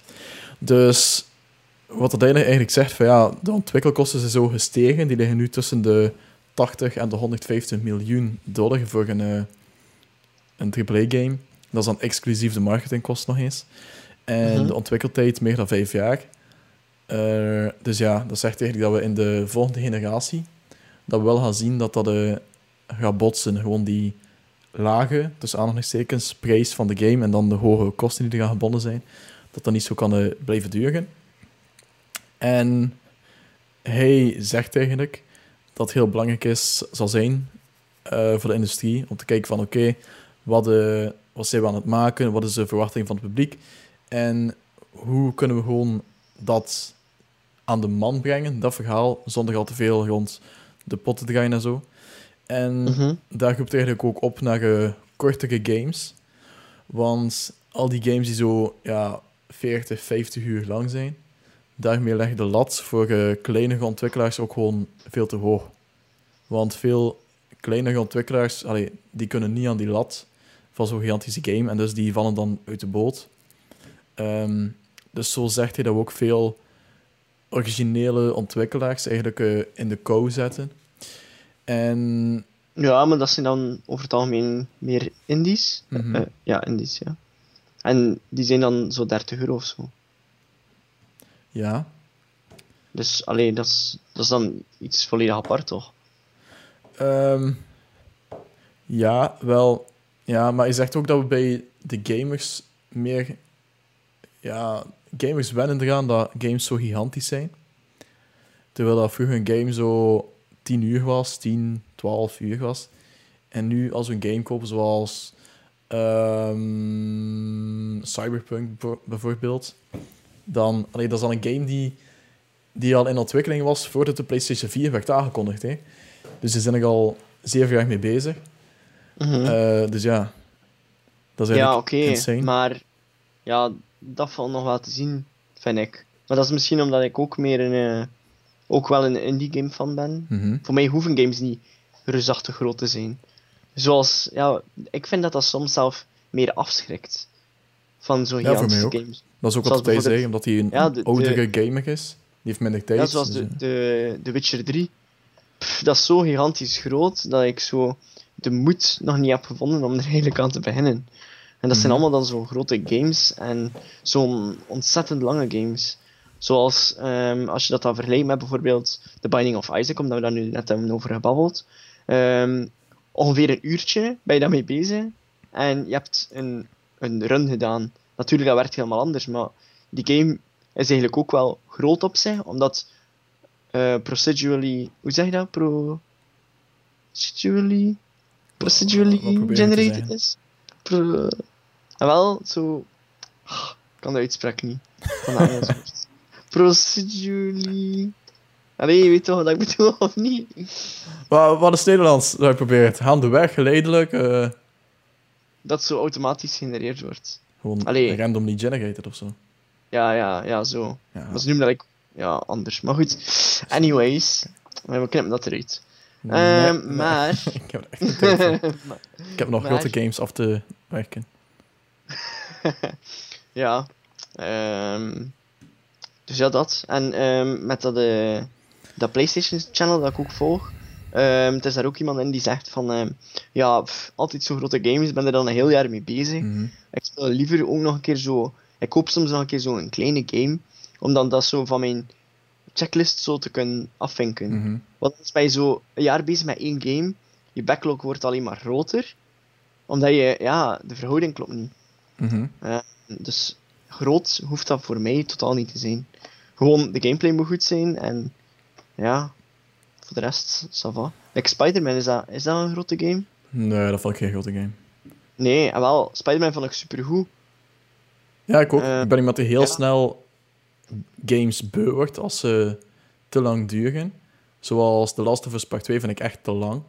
Dus wat dat eigenlijk zegt, van ja, de ontwikkelkosten zijn zo gestegen. Die liggen nu tussen de 80 en de 150 miljoen dollar voor een, eh, een AAA-game. Dat is dan exclusief de marketingkost nog eens. En Mhm. de ontwikkeltijd meer dan vijf jaar. Eh, dus ja, dat zegt eigenlijk dat we in de volgende generatie dat we wel gaan zien dat dat eh, gaat botsen. Gewoon die lage, tussen aanhalingstekens, prijs van de game en dan de hoge kosten die er gaan gebonden zijn, dat dat niet zo kan blijven duren. En hij zegt eigenlijk dat heel belangrijk is, zal zijn eh, voor de industrie, om te kijken van oké, wat, eh, wat zijn we aan het maken, wat is de verwachting van het publiek en hoe kunnen we gewoon dat aan de man brengen, dat verhaal, zonder al te veel rond de pot te draaien en zo. En Mhm. daar roept eigenlijk ook op naar eh, kortere games. Want al die games die zo ja, 40, 50 uur lang zijn, daarmee legt de lat voor eh, kleinere ontwikkelaars ook gewoon veel te hoog. Want veel kleinere ontwikkelaars, allee, die kunnen niet aan die lat van zo'n gigantische game en dus die vallen dan uit de boot. Ehm, dus zo zegt hij dat we ook veel originele ontwikkelaars eigenlijk eh, in de kou zetten. En Ja, maar dat zijn dan over het algemeen meer indies. Mhm. Eh, ja, indies, ja. En die zijn dan zo 30 euro of zo. Ja, Dus alleen dat is, dat is dan iets volledig apart, toch? Ehm, ja, wel. Ja, maar je zegt ook dat we bij de gamers meer. Ja, gamers wennen eraan dat games zo gigantisch zijn. Terwijl dat vroeger een game zo 10 uur was, 10, 12 uur was. En nu als we een game kopen zoals ehm, Cyberpunk bijvo- bijvoorbeeld, dan, allee, dat is al een game die, die al in ontwikkeling was voordat de PlayStation 4 werd aangekondigd. Hè. Dus daar zijn er al zeven jaar mee bezig. Mhm. Eh, dus ja, dat is ja, eigenlijk oké. insane. Maar ja, dat valt nog wel te zien, vind ik. Maar dat is misschien omdat ik ook meer een, eh, ook wel een indie game fan ben. Mhm. Voor mij hoeven games niet reusachtig groot te zijn. Zoals, ja, ik vind dat dat soms zelf meer afschrikt. Van zo'n Ja, gigantische ook. games. Dat is ook Zoals wat hij bijvoorbeeld- omdat hij een Ja, de- de- oudere gamer is. Die heeft minder tijd. Ja, zoals dus, de, eh, de, de Witcher 3. Pff, dat is zo gigantisch groot dat ik zo de moed nog niet heb gevonden om er eigenlijk aan te beginnen. En dat zijn Mhm. allemaal dan zo grote games en zo'n ontzettend lange games. Zoals ehm, als je dat dan vergelijkt met bijvoorbeeld The Binding of Isaac, omdat we daar nu net hebben over gebabbeld. Ehm, ongeveer een uurtje ben je daarmee bezig en je hebt een, een run gedaan. Natuurlijk, dat werkt helemaal anders, maar die game is eigenlijk ook wel groot op zich, omdat eh, procedurally, hoe zeg je dat? Procedurally, procedurally te generated is. Pro, en wel, zo, Ah, ik kan de uitspraak niet. Van procedurally. Allee, je weet toch wat ik bedoel, of niet? Wat, wat is Nederlands dat je probeert? Gaandeweg, geleidelijk, eh, Dat zo automatisch genereerd wordt. gewoon Allee. randomly generated of zo. Ja, ja, ja, zo. Ja. Maar ze noemen dat ik, ja, anders. Maar goed, anyways, we knippen dat eruit. Nee, Ehm, nee. maar... ik heb er echt voor. Ik heb nog Maar- grote games af te werken. Ja. ehm, dus ja, dat. En ehm, met dat, eh, dat PlayStation channel dat ik ook volg, ehm, het is daar ook iemand in die zegt van, ehm, ja, pff, altijd zo grote games, ik ben er dan een heel jaar mee bezig. Mhm. Ik speel liever ook nog een keer zo, ik koop soms nog een keer zo een kleine game, om dan dat zo van mijn checklist zo te kunnen afvinken. Mhm. Want anders ben je zo een jaar bezig met één game, je backlog wordt alleen maar groter, omdat je, ja, de verhouding klopt niet. Mhm. Dus groot hoeft dat voor mij totaal niet te zijn. Gewoon, de gameplay moet goed zijn en ja, voor de rest, ça va. Like Spider-Man, is dat, is dat een grote game? Nee, dat vond ik geen grote game. Nee, en wel, Spider-Man vond ik supergoed. Ja, ik ook. Eh, ik ben iemand die heel ja. snel games beu wordt als ze te lang duren. Zoals The Last of Us Part 2 vind ik echt te lang.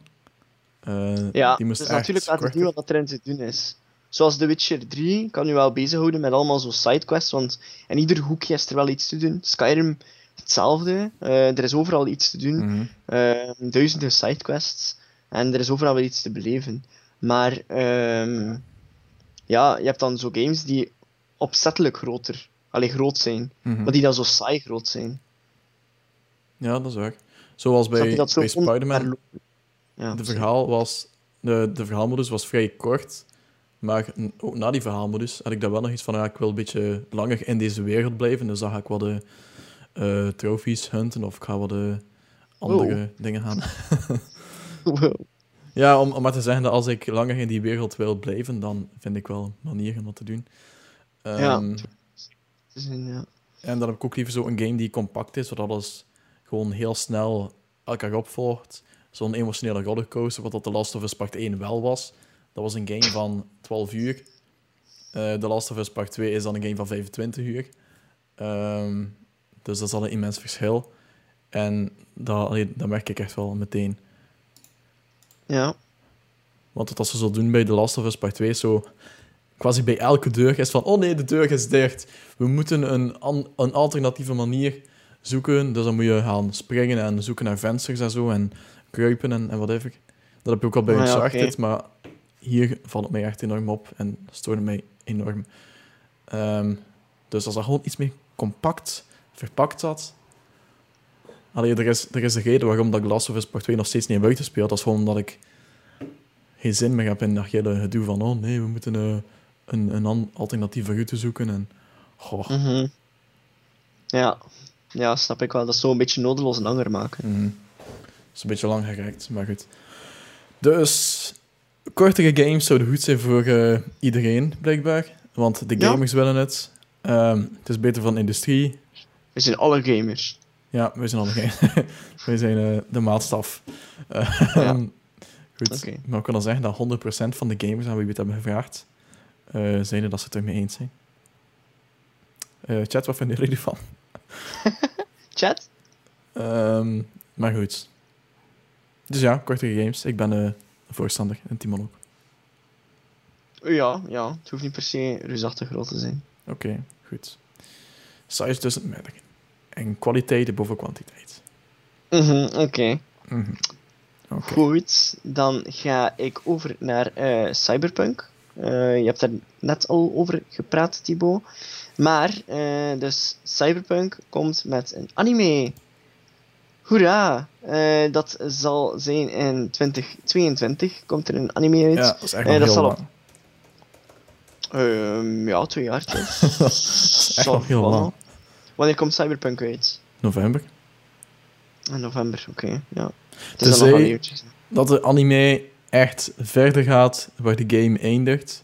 Eh, Ja, die moest dus echt natuurlijk laten korter. zien wat erin te doen is. Zoals The Witcher 3 kan je wel bezighouden met allemaal zo sidequests, want in ieder hoekje is er wel iets te doen. Skyrim, hetzelfde. Eh, er is overal iets te doen. Mhm. Ehm, duizenden sidequests. En er is overal wel iets te beleven. Maar ehm, ja, je hebt dan zo games die opzettelijk groter, alleen groot zijn. Mhm. Maar die dan zo saai groot zijn. Ja, dat is waar. Zoals bij, je dat zo bij Spider-Man. Ja, De, verhaal was, de, de verhaalmodus was vrij kort. Maar ook na die verhaalmodus had ik daar wel nog iets van... Ja, ik wil een beetje langer in deze wereld blijven. Dus dan ga ik wat de eh trophies hunten. Of ik ga wat de andere dingen gaan. Wow. Ja, om, om maar te zeggen dat als ik langer in die wereld wil blijven... dan vind ik wel manieren om dat te doen. Ja. Ehm, ja. En dan heb ik ook liever zo een game die compact is, zodat alles gewoon heel snel elkaar opvolgt. Zo'n emotionele rollercoaster, wat dat The Last of Us Part 1 wel was. Dat was een game van 12 uur. Eh The Last of Us Part 2 is dan een game van 25 uur. Ehm, dus dat is al een immens verschil. En dat, allee, dat merk ik echt wel meteen. Ja. Want wat ze zo doen bij The Last of Us Part 2, zo quasi bij elke deur is van, oh nee, de deur is dicht. We moeten een, an- een alternatieve manier zoeken. Dus dan moet je gaan springen en zoeken naar vensters en zo en kruipen en, en whatever. Dat heb ik ook al bij Ah ja, Uncharted, maar hier valt het mij echt enorm op en stoorde mij enorm. Ehm, dus als dat gewoon iets meer compact verpakt had. Allee, er is, er is een reden waarom dat ik Last of Us Part 2 nog steeds niet heb uitgespeeld. Dat is gewoon omdat ik geen zin meer heb in dat hele gedoe van oh nee, we moeten eh, een, een alternatieve route zoeken. En, goh, Mhm. Ja. Ja, snap ik wel. Dat is zo een beetje nodeloos en langer maken. mhm. is een beetje lang gerekt, maar goed. Dus, kortere games zouden goed zijn voor eh, iedereen, blijkbaar. Want de Ja. gamers willen het. Ehm, het is beter van de industrie. We zijn alle gamers. Ja, wij zijn allemaal Wij zijn eh, de maatstaf. Ja. Goed, maar we kunnen zeggen dat 100% van de gamers aan wie we het hebben gevraagd, eh zeiden dat ze het ermee eens zijn. Eh, chat, wat vinden jullie ervan? Chat? Ehm, maar goed. Dus ja, kortere games. Ik ben een voorstander en Timon ook. Ja, ja. Het hoeft niet per se reusachtig groot te zijn. Oké, goed. Size doesn't matter. En kwaliteit boven kwantiteit. Mhm, Oké. Mhm. Oké. Goed, dan ga ik over naar eh, Cyberpunk. Eh, je hebt daar net al over gepraat, Thibaut. Maar, eh, dus Cyberpunk komt met een anime. Hoera! Dat zal zijn in 2022. Komt er een anime uit. Ja, dat is echt nog dat zal lang. op- Ehm, ja, twee jaar. dat is echt nog heel lang. Wanneer komt Cyberpunk uit? November. In november, oké. ja. Het is nog een nieuwtje. Dat de anime echt verder gaat waar de game eindigt.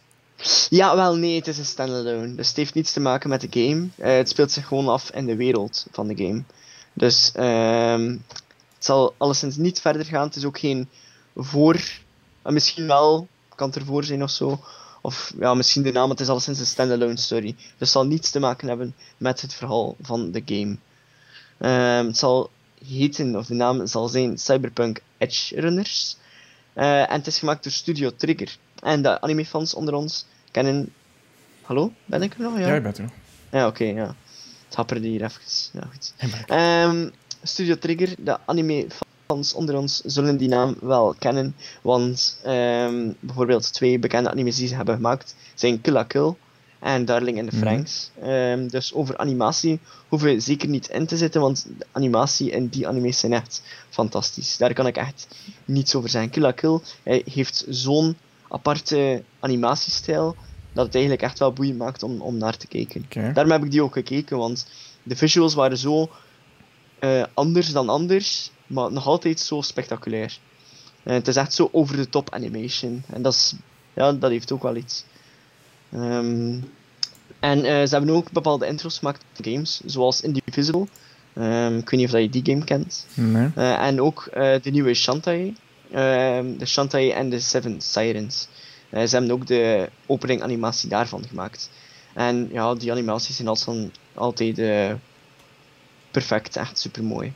Ja, wel nee, het is een standalone. Dus het heeft niets te maken met de game. Eh, het speelt zich gewoon af in de wereld van de game. Dus ehm, het zal alleszins niet verder gaan. Het is ook geen voor. eh, misschien wel, kan het ervoor zijn of zo. Of ja, misschien de naam, het is alleszins een standalone story. Dus het zal niets te maken hebben met het verhaal van de game. Ehm, het zal heten, of de naam zal zijn Cyberpunk Edge Runners. Eh, en het is gemaakt door Studio Trigger. En de animefans onder ons kennen... Hallo? Ben ik er nog? Ja, Ja, ik ben er. ja oké, ja. Het happerde hier even. Ja, goed. Ehm, Studio Trigger, de anime-fans onder ons zullen die naam wel kennen. Want ehm, bijvoorbeeld twee bekende animes die ze hebben gemaakt zijn Kill la Kill en Darling in the Mhm. Franxx. Ehm, dus over animatie hoeven we zeker niet in te zitten, want de animatie in die animes zijn echt fantastisch. Daar kan ik echt niets over zeggen. Kill la Kill hij heeft zo'n aparte animatiestijl dat het eigenlijk echt wel boeiend maakt om, om naar te kijken. Daarom heb ik die ook gekeken, want de visuals waren zo eh, anders dan anders, maar nog altijd zo spectaculair. Eh, het is echt zo over the top animation. En dat, is, ja, dat heeft ook wel iets. Ehm, en eh, ze hebben ook bepaalde intros gemaakt in games, zoals Indivisible. Ehm, ik weet niet of je die game kent. Nee. Eh, en ook de nieuwe Shantae. Ehm, de Shantae en de Seven Sirens. Ze hebben ook de opening animatie daarvan gemaakt. En ja, die animaties zijn als altijd perfect, echt super mooi.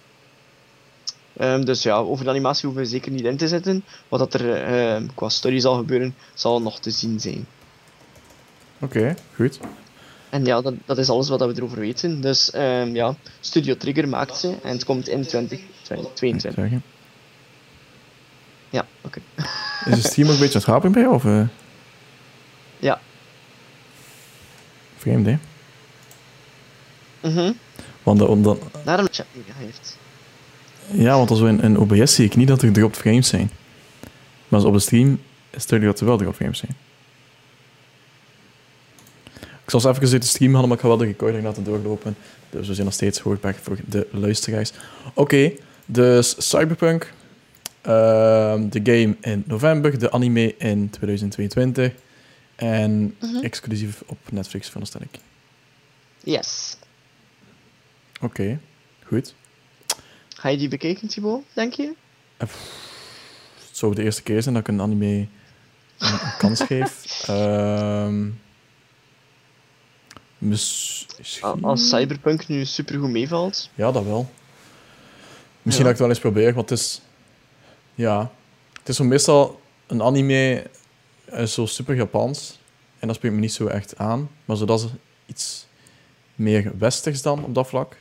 Dus ja, over de animatie hoeven we zeker niet in te zetten. Wat dat er eh, qua story zal gebeuren, zal nog te zien zijn. Oké, goed. En ja, dat, dat is alles wat we erover weten. Dus ehm, ja, Studio Trigger maakt ze en het komt in 2022. Zeggen. Ja, oké. Is de stream ook een beetje aan het bij? Of, eh? Ja. Vreemd, hè? Mhm. Want, omdat, Daarom heeft. Ja, want als we in, in OBS zie ik niet dat er dropped frames zijn. Maar als op de stream is het duidelijk dat er wel dropped frames zijn. Ik zal eens even uit de stream halen, maar ik ga wel de recording laten doorlopen. Dus we zijn nog steeds hoorbaar voor de luisteraars. Oké, dus Cyberpunk. ehm, de game in november, de anime in 2022. En Mhm. exclusief op Netflix, veronderstel ik. Yes. Oké, goed. Ga je die bekijken, Thibaut, denk je? Het zou de eerste keer zijn dat ik een anime een, een kans geef. Ehm misschien... Als Cyberpunk nu supergoed meevalt. Ja, dat wel. Misschien Ja. dat ik het wel eens probeer, want het is... Ja, het is zo meestal een anime is zo super Japans. En dat spreekt me niet zo echt aan. Maar zodat ze iets meer westers dan op dat vlak.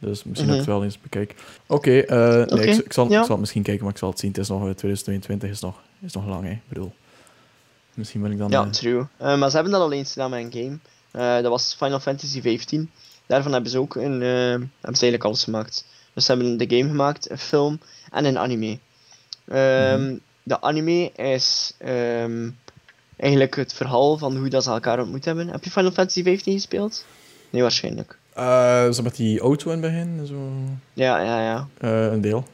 Dus misschien dat ik het wel eens bekijk. Oké, eh, nee, ik, ik zal, ja. ik zal het misschien kijken, maar ik zal het zien. Het is nog eh, 2022, is nog, is nog lang, hè. Ik bedoel, misschien wil ik dan... Ja, eh, true. Eh, maar ze hebben dat al eens gedaan met een game. Eh, dat was Final Fantasy 15. Daarvan hebben ze ook een, eh, hebben ze eigenlijk alles gemaakt. Dus ze hebben de game gemaakt, een film en een anime. Ehm, Mhm. De anime is ehm, eigenlijk het verhaal van hoe dat ze elkaar ontmoet hebben. Heb je Final Fantasy 15 gespeeld? Nee, waarschijnlijk. Eh, zo met die auto in het begin, zo... Ja, ja, ja. eh, een deel.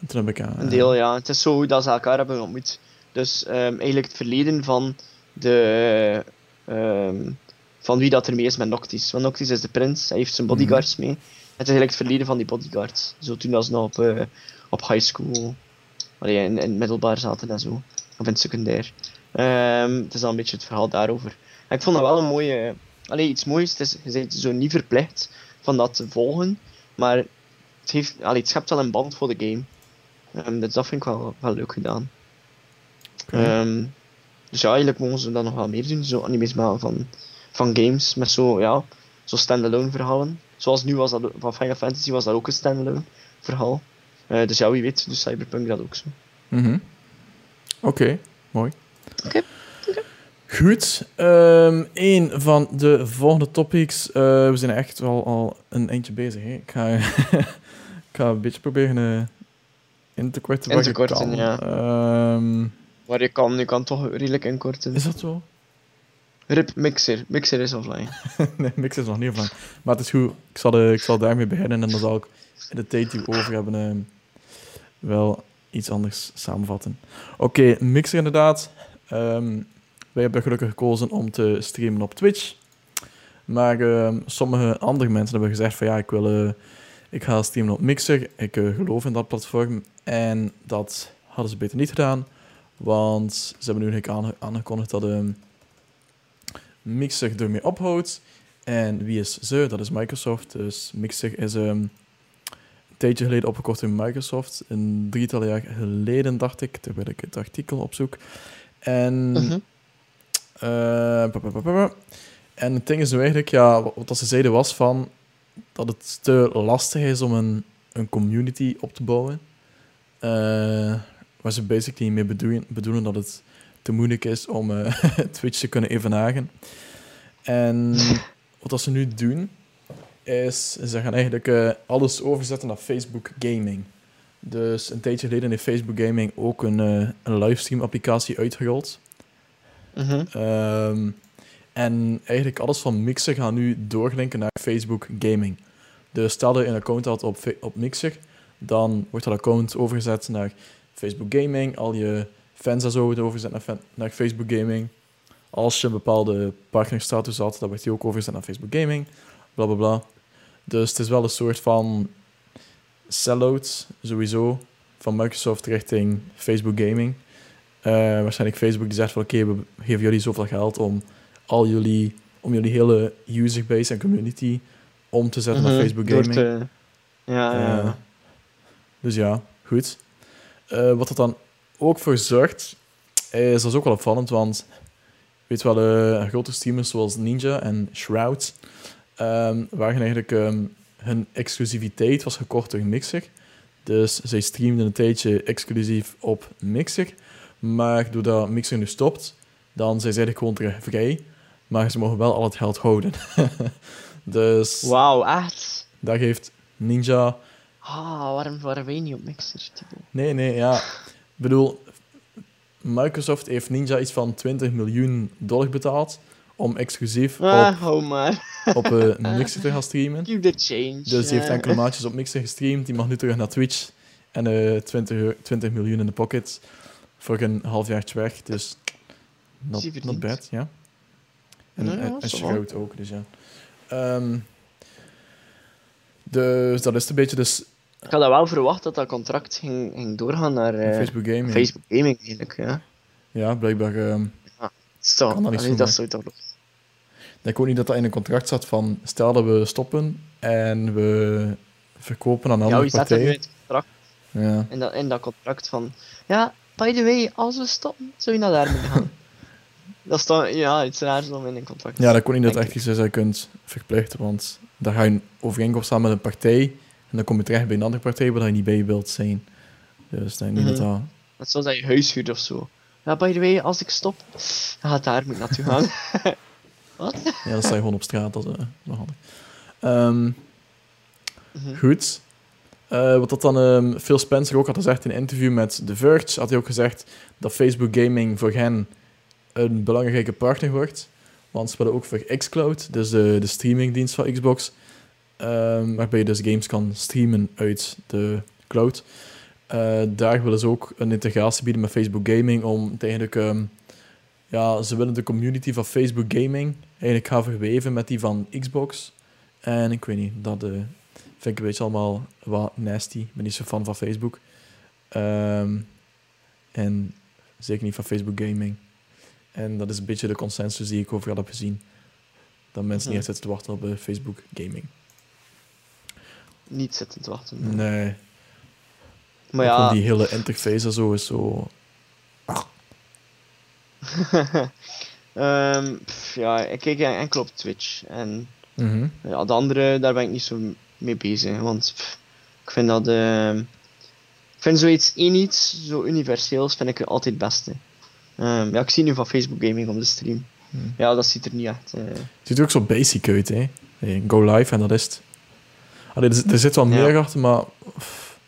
En toen heb ik... eh, Een deel, ja. Het is zo dat ze elkaar hebben ontmoet. Dus ehm, eigenlijk het verleden van de... ehm, van wie dat er mee is met Noctis. Want Noctis is de prins, hij heeft zijn bodyguards mee. Het is eigenlijk het verleden van die bodyguards. Zo toen ze nog op, op high school, allee, in, in het middelbaar zaten en zo. Of in het secundair. Ehm, het is dan een beetje het verhaal daarover. En ik vond dat wel een mooie... Allee, iets moois. Het is, je bent zo niet verplicht van dat te volgen. Maar het, heeft, allee, het schept wel een band voor de game. Ehm, dus dat vind ik wel, wel leuk gedaan. Ehm, dus ja, eigenlijk mogen ze dat nog wel meer doen. Zo animes maken van, van games met zo, ja, zo standalone verhalen. Zoals nu was dat van Final Fantasy was dat ook een standalone verhaal. Eh, dus ja, wie weet, dus Cyberpunk dat ook zo. Mhm. Oké, mooi. Oké, Goed, ehm een van de volgende topics. eh, we zijn echt wel al een eindje bezig. Hè? Ik, ga, ik ga een beetje proberen eh, in te korten. In te korten, kan. ja. Ehm, Maar je kan, je kan toch redelijk inkorten. is dat zo? Rip Mixer. Mixer is offline. nee, mix is nog niet van. Maar het is goed. Ik zal, eh, ik zal daarmee beginnen en dan zal ik in de tijd die we over hebben ehm, wel iets anders samenvatten. Oké, Mixer inderdaad. Ehm, wij hebben gelukkig gekozen om te streamen op Twitch. Maar ehm, sommige andere mensen hebben gezegd van ja, ik wil... eh, ik ga streamen op Mixer. Ik eh, geloof in dat platform. En dat hadden ze beter niet gedaan. Want ze hebben nu aangekondigd dat ehm, Mixer ermee ophoudt. En wie is ze? Dat is Microsoft. Dus Mixer is ehm, een tijdje geleden opgekocht door Microsoft. Een drietal jaar geleden, dacht ik, terwijl ik het artikel opzoek. En, Mhm. En het ding is nu eigenlijk, ja, wat wat ze zeiden was van dat het te lastig is om een, een community op te bouwen. Eh, waar ze basically mee bedoelen, bedoelen dat het te moeilijk is om eh, Twitch te kunnen evenaren. En wat ze nu doen, is ze gaan eigenlijk eh, alles overzetten naar Facebook Gaming. Dus een tijdje geleden heeft Facebook Gaming ook een, eh, een livestream applicatie Ehm, en eigenlijk alles van Mixer gaat nu doorlinken naar Facebook Gaming. Dus stel je een account had op, op Mixer, dan wordt dat account overgezet naar Facebook Gaming. Al je fans en zo worden overgezet naar, naar Facebook Gaming. Als je een bepaalde partnerstatus had, dan wordt die ook overgezet naar Facebook Gaming. Bla bla bla. Dus het is wel een soort van sell-out, sowieso, van Microsoft richting Facebook Gaming. Eh, waarschijnlijk Facebook die zegt van oké, we geven jullie zoveel geld om al jullie, om jullie hele userbase en community om te zetten naar Mhm. Facebook Gaming. te- Ja, ja, Eh, ja. dus ja, goed. Eh, wat dat dan ook voor zorgt, is dat is ook wel opvallend, want weet wel, eh, grote streamers zoals Ninja en Shroud ehm, waren eigenlijk ehm, hun exclusiviteit was gekort door Mixer. Dus zij streamden een tijdje exclusief op Mixer. Maar doordat Mixer nu stopt, dan zijn ze eigenlijk gewoon terug vrij. Maar ze mogen wel al het geld houden. dus Wauw, echt? daar heeft Ninja Ah, waarom waren wij niet op Mixer? Nee, nee, ja. Ik bedoel, Microsoft heeft Ninja iets van 20 miljoen dollar betaald om exclusief Ah, op, op eh, Mixer te gaan streamen. Keep the change. Dus die heeft enkele maandjes op Mixer gestreamd. Die mag nu terug naar Twitch. En eh 20, euro- 20 miljoen in de pocket voor een halfjaartje weg. Dus not, not bad, ja. En, Ja, ja, en, en. Shroud ook, dus ja. Ehm, dus dat is een beetje. Dus Ik had dat wel verwacht dat dat contract ging, ging doorgaan naar eh, Facebook Gaming. Facebook Gaming, eigenlijk. Ja. Ja, blijkbaar. ehm, Zo, Kan dat niet allee, dat zou toch... Ik denk ook niet dat dat in een contract staat van stel dat we stoppen en we verkopen aan Ja, andere wie staat dat nu in partijen. het contract? Ja. In dat, in dat contract van... Ja, by the way, als we stoppen, zou je naar daar moeten gaan. dat is dan... Ja, iets raars om in een contract te ja, dat kon niet dat echt iets is dat je kunt verplichten, want daar ga je overeenkomst samen met een partij en dan kom je terecht bij een andere partij waar je niet bij wilt zijn. Dus denk niet dat Mhm. dat... Net zoals dat je huis huurt of zo. Ja, by the way, als ik stop, dan gaat daar moet naartoe gaan. Wat? Ja, dan sta je gewoon op straat, dat is wel handig. Ehm, Mhm. Goed. Eh, wat dat dan ehm, Phil Spencer ook had gezegd in een interview met The Verge, had hij ook gezegd dat Facebook Gaming voor hen een belangrijke partner wordt. Want ze willen ook voor xCloud, dus de, de streamingdienst van Xbox, ehm, waarbij je dus games kan streamen uit de cloud. Eh, daar willen ze ook een integratie bieden met Facebook Gaming om eigenlijk... ehm, ja, ze willen de community van Facebook Gaming eigenlijk gaan verweven met die van Xbox. En ik weet niet, dat eh, vind ik een beetje allemaal wat nasty. Ik ben niet zo fan van Facebook. Ehm, en zeker niet van Facebook Gaming. En dat is een beetje de consensus die ik overal heb gezien. Dat mensen Mhm. niet echt zitten te wachten op eh, Facebook Gaming. Niet zitten te wachten. Nee. Maar Ook gewoon ja, die hele interface en zo is zo... ehm, pff, ja, ik kijk enkel op Twitch. En Mhm. ja, de andere, daar ben ik niet zo mee bezig. Want pff, ik vind dat... ehm, ik vind zoiets één iets, zo universeels, vind ik altijd het beste. Ehm, ja, ik zie nu van Facebook Gaming op de stream. Mhm. Ja, dat ziet er niet echt... eh, Ziet er ook zo basic uit, hè. Hey, go live en dat is het. Allee, er, zit- er zit wel Ja. meer achter, maar... pff,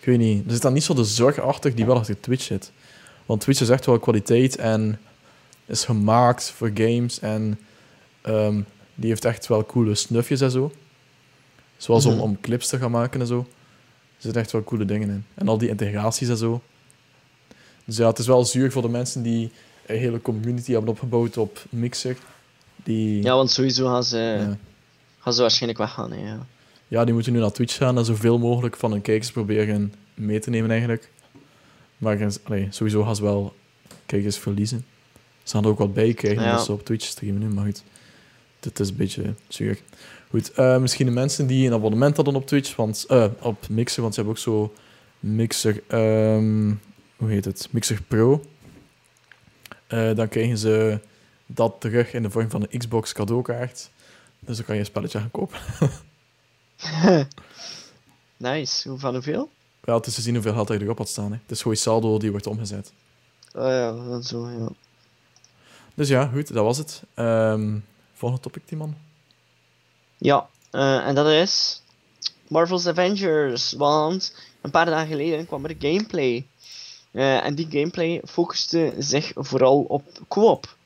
ik weet niet. Er zit dan niet zo de zorg achter die wel achter Twitch zit. Want Twitch is echt wel kwaliteit en is gemaakt voor games en ehm, die heeft echt wel coole snufjes en zo. Zoals om, om clips te gaan maken en zo. Er zitten echt wel coole dingen in. En al die integraties en zo. Dus ja, het is wel zuur voor de mensen die een hele community hebben opgebouwd op Mixer. Die, Ja, want sowieso gaan ze, ja. gaan ze waarschijnlijk weggaan. Hè, ja. Ja, die moeten nu naar Twitch gaan en zoveel mogelijk van hun kijkers proberen mee te nemen eigenlijk. Maar allee, sowieso gaan ze wel kijkers verliezen. Ze gaan er ook wat bij krijgen Ja. als ze op Twitch streamen nu, maar goed. Dit is een beetje zuur. Goed, eh, misschien de mensen die een abonnement hadden op Twitch, want, eh, op Mixer, want ze hebben ook zo Mixer, ehm, hoe heet het? Mixer Pro. Eh, dan krijgen ze dat terug in de vorm van een Xbox cadeaukaart. Dus dan kan je een spelletje gaan kopen. Nice. Hoe, van hoeveel? Ja, het is te zien hoeveel geld er erop had staan. Hè. Het is gewoon saldo die wordt omgezet. Oh ja, dat zo, ja. Dus ja, goed, dat was het. Ehm, volgende topic, Timon. Ja, eh, en dat is Marvel's Avengers. Want een paar dagen geleden kwam er gameplay. Eh, en die gameplay focuste zich vooral op co-op.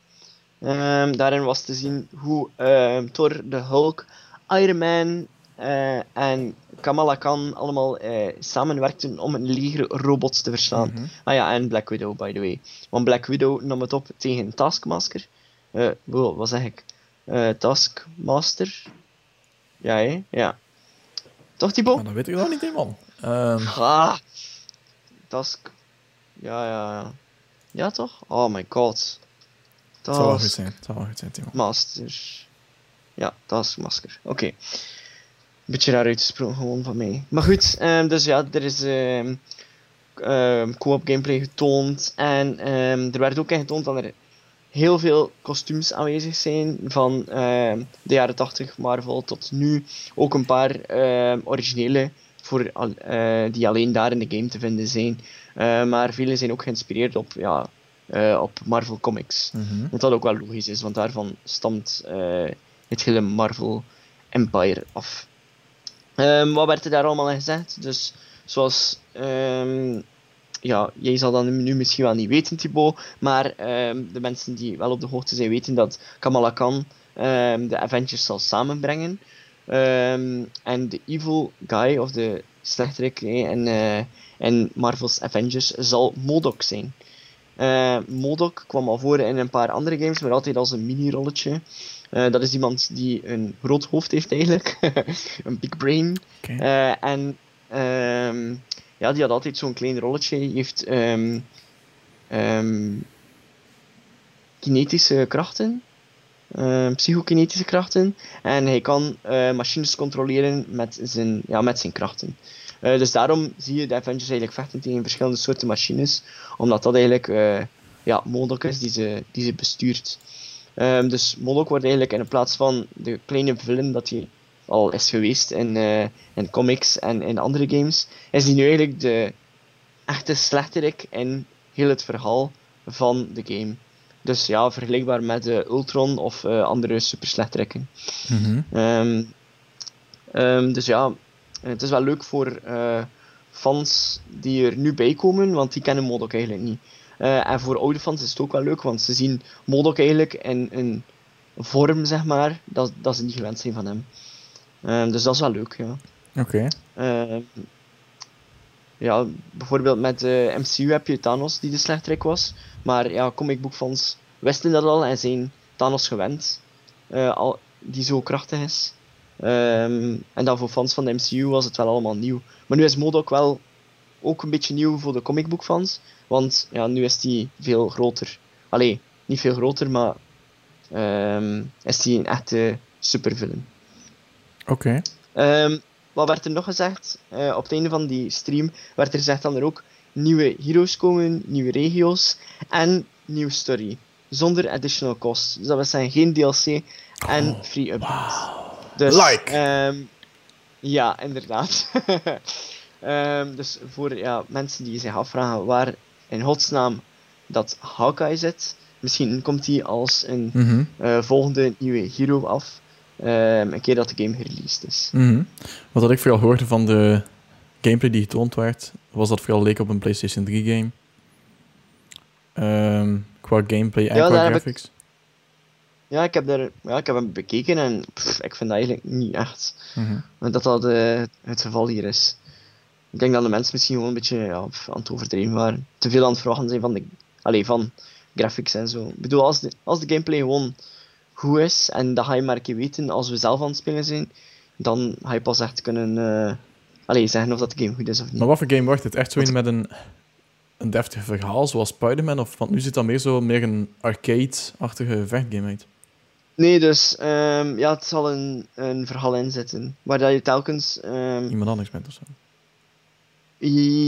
Ehm, daarin was te zien hoe ehm, Thor, de Hulk, Iron Man eh, en Kamala Khan allemaal eh, samenwerkten om een leger robots te verslaan. Mhm. Ah ja, en Black Widow, by the way. Want Black Widow nam het op tegen Taskmaster. Wow, wat zeg ik? Taskmaster? Ja, hè? Ja. Toch, Thibaut? Ja, dat weet ik nog niet. Ehm Ah! Task... Ja, ja, ja. Ja, toch? Oh my god. zal wel goed zijn. Het zal wel goed zijn, Timon. Master. Ja, Taskmaster. Oké. Beetje raar uitgesproken gewoon van mij. Maar goed, ehm, dus ja, er is ehm co-op gameplay getoond. En er werd ook in getoond dat er heel veel kostuums aanwezig zijn. Van ehm, de jaren 80 Marvel tot nu. Ook een paar ehm, originele voor, eh, die alleen daar in de game te vinden zijn. Eh, maar vele zijn ook geïnspireerd op, ja, eh, op Marvel Comics. Mhm. Wat dat ook wel logisch is, want daarvan stamt het hele Marvel Empire af. Ehm, wat werd er daar allemaal in gezegd? Dus zoals, ja, jij zal dat nu misschien wel niet weten, Thibaut, maar ehm, de mensen die wel op de hoogte zijn weten dat Kamala Khan ehm, de Avengers zal samenbrengen. Ehm, en de evil guy, of de slechterik nee, en, eh, en Marvel's Avengers zal MODOK zijn. Eh Modok kwam al voor in een paar andere games, maar altijd als een mini-rolletje. Eh, dat is iemand die een groot hoofd heeft eigenlijk. een big brain. Oké. Eh, en ehm, ja, die had altijd zo'n klein rolletje. Die heeft ehm, ehm, kinetische krachten. eh, psychokinetische krachten. En hij kan eh, machines controleren met zijn, ja, met zijn krachten. Eh, dus daarom zie je de Avengers eigenlijk vechten tegen verschillende soorten machines. Omdat dat eigenlijk eh ja, is die ze, die ze bestuurt. Ehm, dus Modok wordt eigenlijk in plaats van de kleine villain dat hij al is geweest in, eh, in comics en in andere games, is hij nu eigenlijk de echte slechterik in heel het verhaal van de game. Dus ja, vergelijkbaar met de Ultron of eh, andere super slechterikken. Mhm. Ehm, dus ja, het is wel leuk voor eh, fans die er nu bij komen, want die kennen Modok eigenlijk niet. En voor oude fans is het ook wel leuk, want ze zien Modok eigenlijk in een vorm, zeg maar, dat, dat ze niet gewend zijn van hem. Ehm, dus dat is wel leuk, ja. Oké. Ehm, ja, bijvoorbeeld met de MCU heb je Thanos die de slechterik was. Maar ja, comicboekfans wisten dat al en zijn Thanos gewend. eh, al, die zo krachtig is. Ehm, en dan voor fans van de MCU was het wel allemaal nieuw. Maar nu is Modok wel ook een beetje nieuw voor de comicboekfans. Want ja, nu is die veel groter. Allee, niet veel groter, maar is die een echte supervillain. Oké. Ehm, wat werd er nog gezegd? Eh, op het einde van die stream werd er gezegd dat er ook nieuwe heroes komen, nieuwe regio's en nieuwe story. Zonder additional cost. Dus dat zeggen geen DLC en Oh, free updates. Dus, Like. ehm, ja, inderdaad. Ehm, dus voor ja, mensen die zich afvragen waar in godsnaam dat Hawkeye zit, misschien komt hij als een Mhm. eh, volgende nieuwe hero af. Ehm, een keer dat de game gereleased is. Mhm. Wat ik vooral hoorde van de gameplay die getoond werd, was dat vooral leek op een PlayStation 3 game. Ehm, qua gameplay en Ja, qua ik- graphics. Ja, ik heb, daar, ja, ik heb hem bekeken en pff, ik vind dat eigenlijk niet echt Mhm. dat dat eh, het geval hier is. Ik denk dat de mensen misschien gewoon een beetje ja, pff, aan het overdreven waren. Te veel aan het verwachten zijn van, de, allee, van graphics en zo. Ik bedoel, als de, als de gameplay gewoon goed is, en dat ga je maar een keer weten als we zelf aan het spelen zijn, dan ga je pas echt kunnen eh, allee, zeggen of dat de game goed is of niet. Maar wat voor game wordt het? Echt zo een met een, een deftig verhaal, zoals Spider-Man? Of, want nu ziet dat meer zo meer een arcade-achtige vechtgame uit. Nee, dus ehm, ja, het zal een, een verhaal in zitten, waar dat je telkens... ehm, Iemand anders met of zo.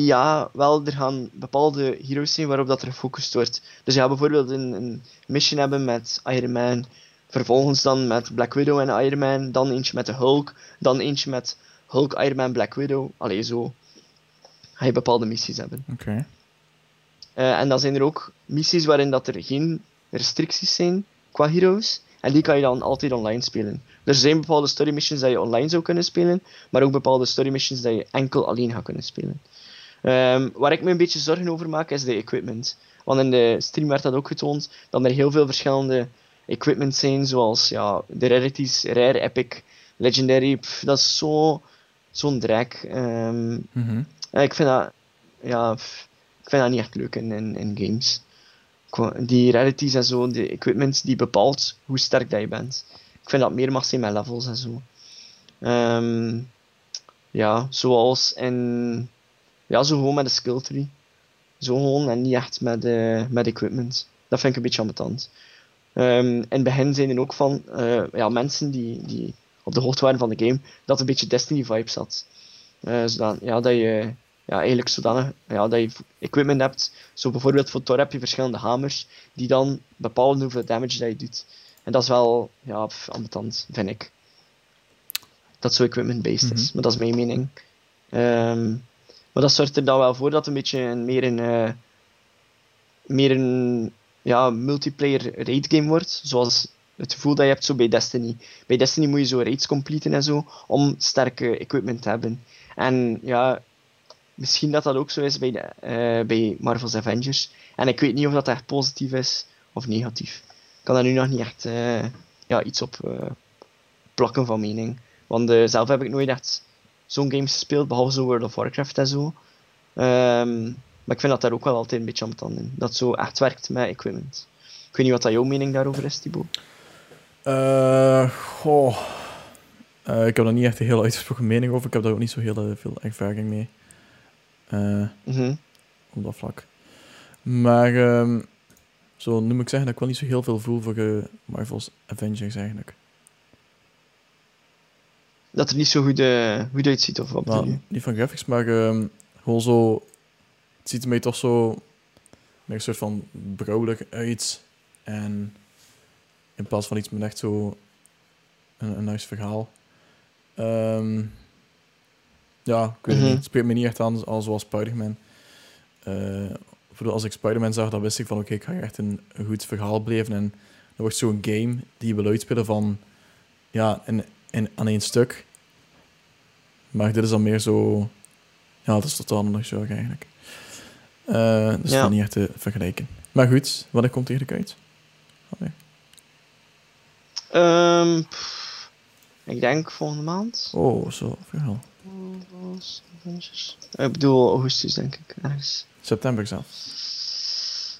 Ja, wel, er gaan bepaalde heroes zijn waarop dat er gefocust wordt. Dus je gaat bijvoorbeeld een, een mission hebben met Iron Man, vervolgens dan met Black Widow en Iron Man, dan eentje met de Hulk, dan eentje met Hulk, Iron Man, Black Widow. Allee, zo ga je bepaalde missies hebben. Oké. Eh, en dan zijn er ook missies waarin dat er geen restricties zijn qua heroes. En die kan je dan altijd online spelen. Er zijn bepaalde story missions dat je online zou kunnen spelen, maar ook bepaalde story missions dat je enkel alleen gaat kunnen spelen. Ehm, waar ik me een beetje zorgen over maak, is de equipment. Want in de stream werd dat ook getoond, dat er heel veel verschillende equipment zijn, zoals ja, de rarities, rare, epic, legendary. Pff, dat is zo, zo'n drek. Ehm, Mhm. ja, ik vind dat, ja, pff, ik vind dat niet echt leuk in, in, in games. Die rarities en zo, de equipment die bepaalt hoe sterk dat je bent. Ik vind dat meer mag zijn met levels en zo. Ehm, ja, zoals in, ja, zo gewoon met de skill tree. Zo gewoon en niet echt met, eh, met equipment. Dat vind ik een beetje ambetant. Ehm, in het begin zijn er ook van eh, ja, mensen die, die op de hoogte waren van de game, dat een beetje Destiny vibes had. Eh, zodat, ja, dat je ja, eigenlijk zodanig ja, dat je equipment hebt. Zo bijvoorbeeld voor Thor heb je verschillende hamers die dan bepalen hoeveel damage dat je doet. En dat is wel ja, ambetant, vind ik. Dat zo equipment-based is, Mhm. maar dat is mijn mening. Ehm, maar dat zorgt er dan wel voor dat het een beetje een, meer een, eh, meer een ja, multiplayer raid game wordt. Zoals het gevoel dat je hebt zo bij Destiny. Bij Destiny moet je zo raids completen en zo om sterke equipment te hebben. En ja, misschien dat dat ook zo is bij, eh, bij Marvel's Avengers. En ik weet niet of dat echt positief is of negatief. Ik kan daar nu nog niet echt eh, ja, iets op eh, plakken van mening. Want zelf heb ik nooit echt zo'n games gespeeld, behalve zo World of Warcraft en zo. Ehm, maar ik vind dat daar ook wel altijd een beetje aan in. Dat zo echt werkt met equipment. Ik weet niet wat dat jouw mening daarover is, Thibaut. Eh, goh. Eh, ik heb er niet echt een heel uitgesproken mening over. Ik heb daar ook niet zo heel eh, veel ervaring mee. Mhm. op dat vlak. Maar ehm, Zo noem ik zeggen dat ik wel niet zo heel veel voel voor Marvel's Avengers eigenlijk. Dat er niet zo goed, goed uitziet of wat. Nou, niet van graphics, maar ehm, gewoon zo... Het ziet er mij toch zo... Een soort van brouwelijk uit. En in plaats van iets met echt zo... Een, een nice verhaal. Ehm, ja, ik weet het Mhm. niet. Het spreekt me niet echt aan als zoals Spider-Man. Eh, als ik Spider-Man zag, dan wist ik van oké, ik ga hier echt een, een goed verhaal beleven. En er wordt zo'n game die je wil uitspelen van ja, in, in, aan één stuk. Maar dit is dan meer zo. Ja, dat is totaal nog zo eigenlijk. Eh, dus Ja. dat is niet echt te vergelijken. Maar goed, wanneer komt eigenlijk uit? Allee. Ehm, pff, ik denk volgende maand. Oh, zo verhaal. Ik bedoel augustus, denk ik. Ergens. September zelf.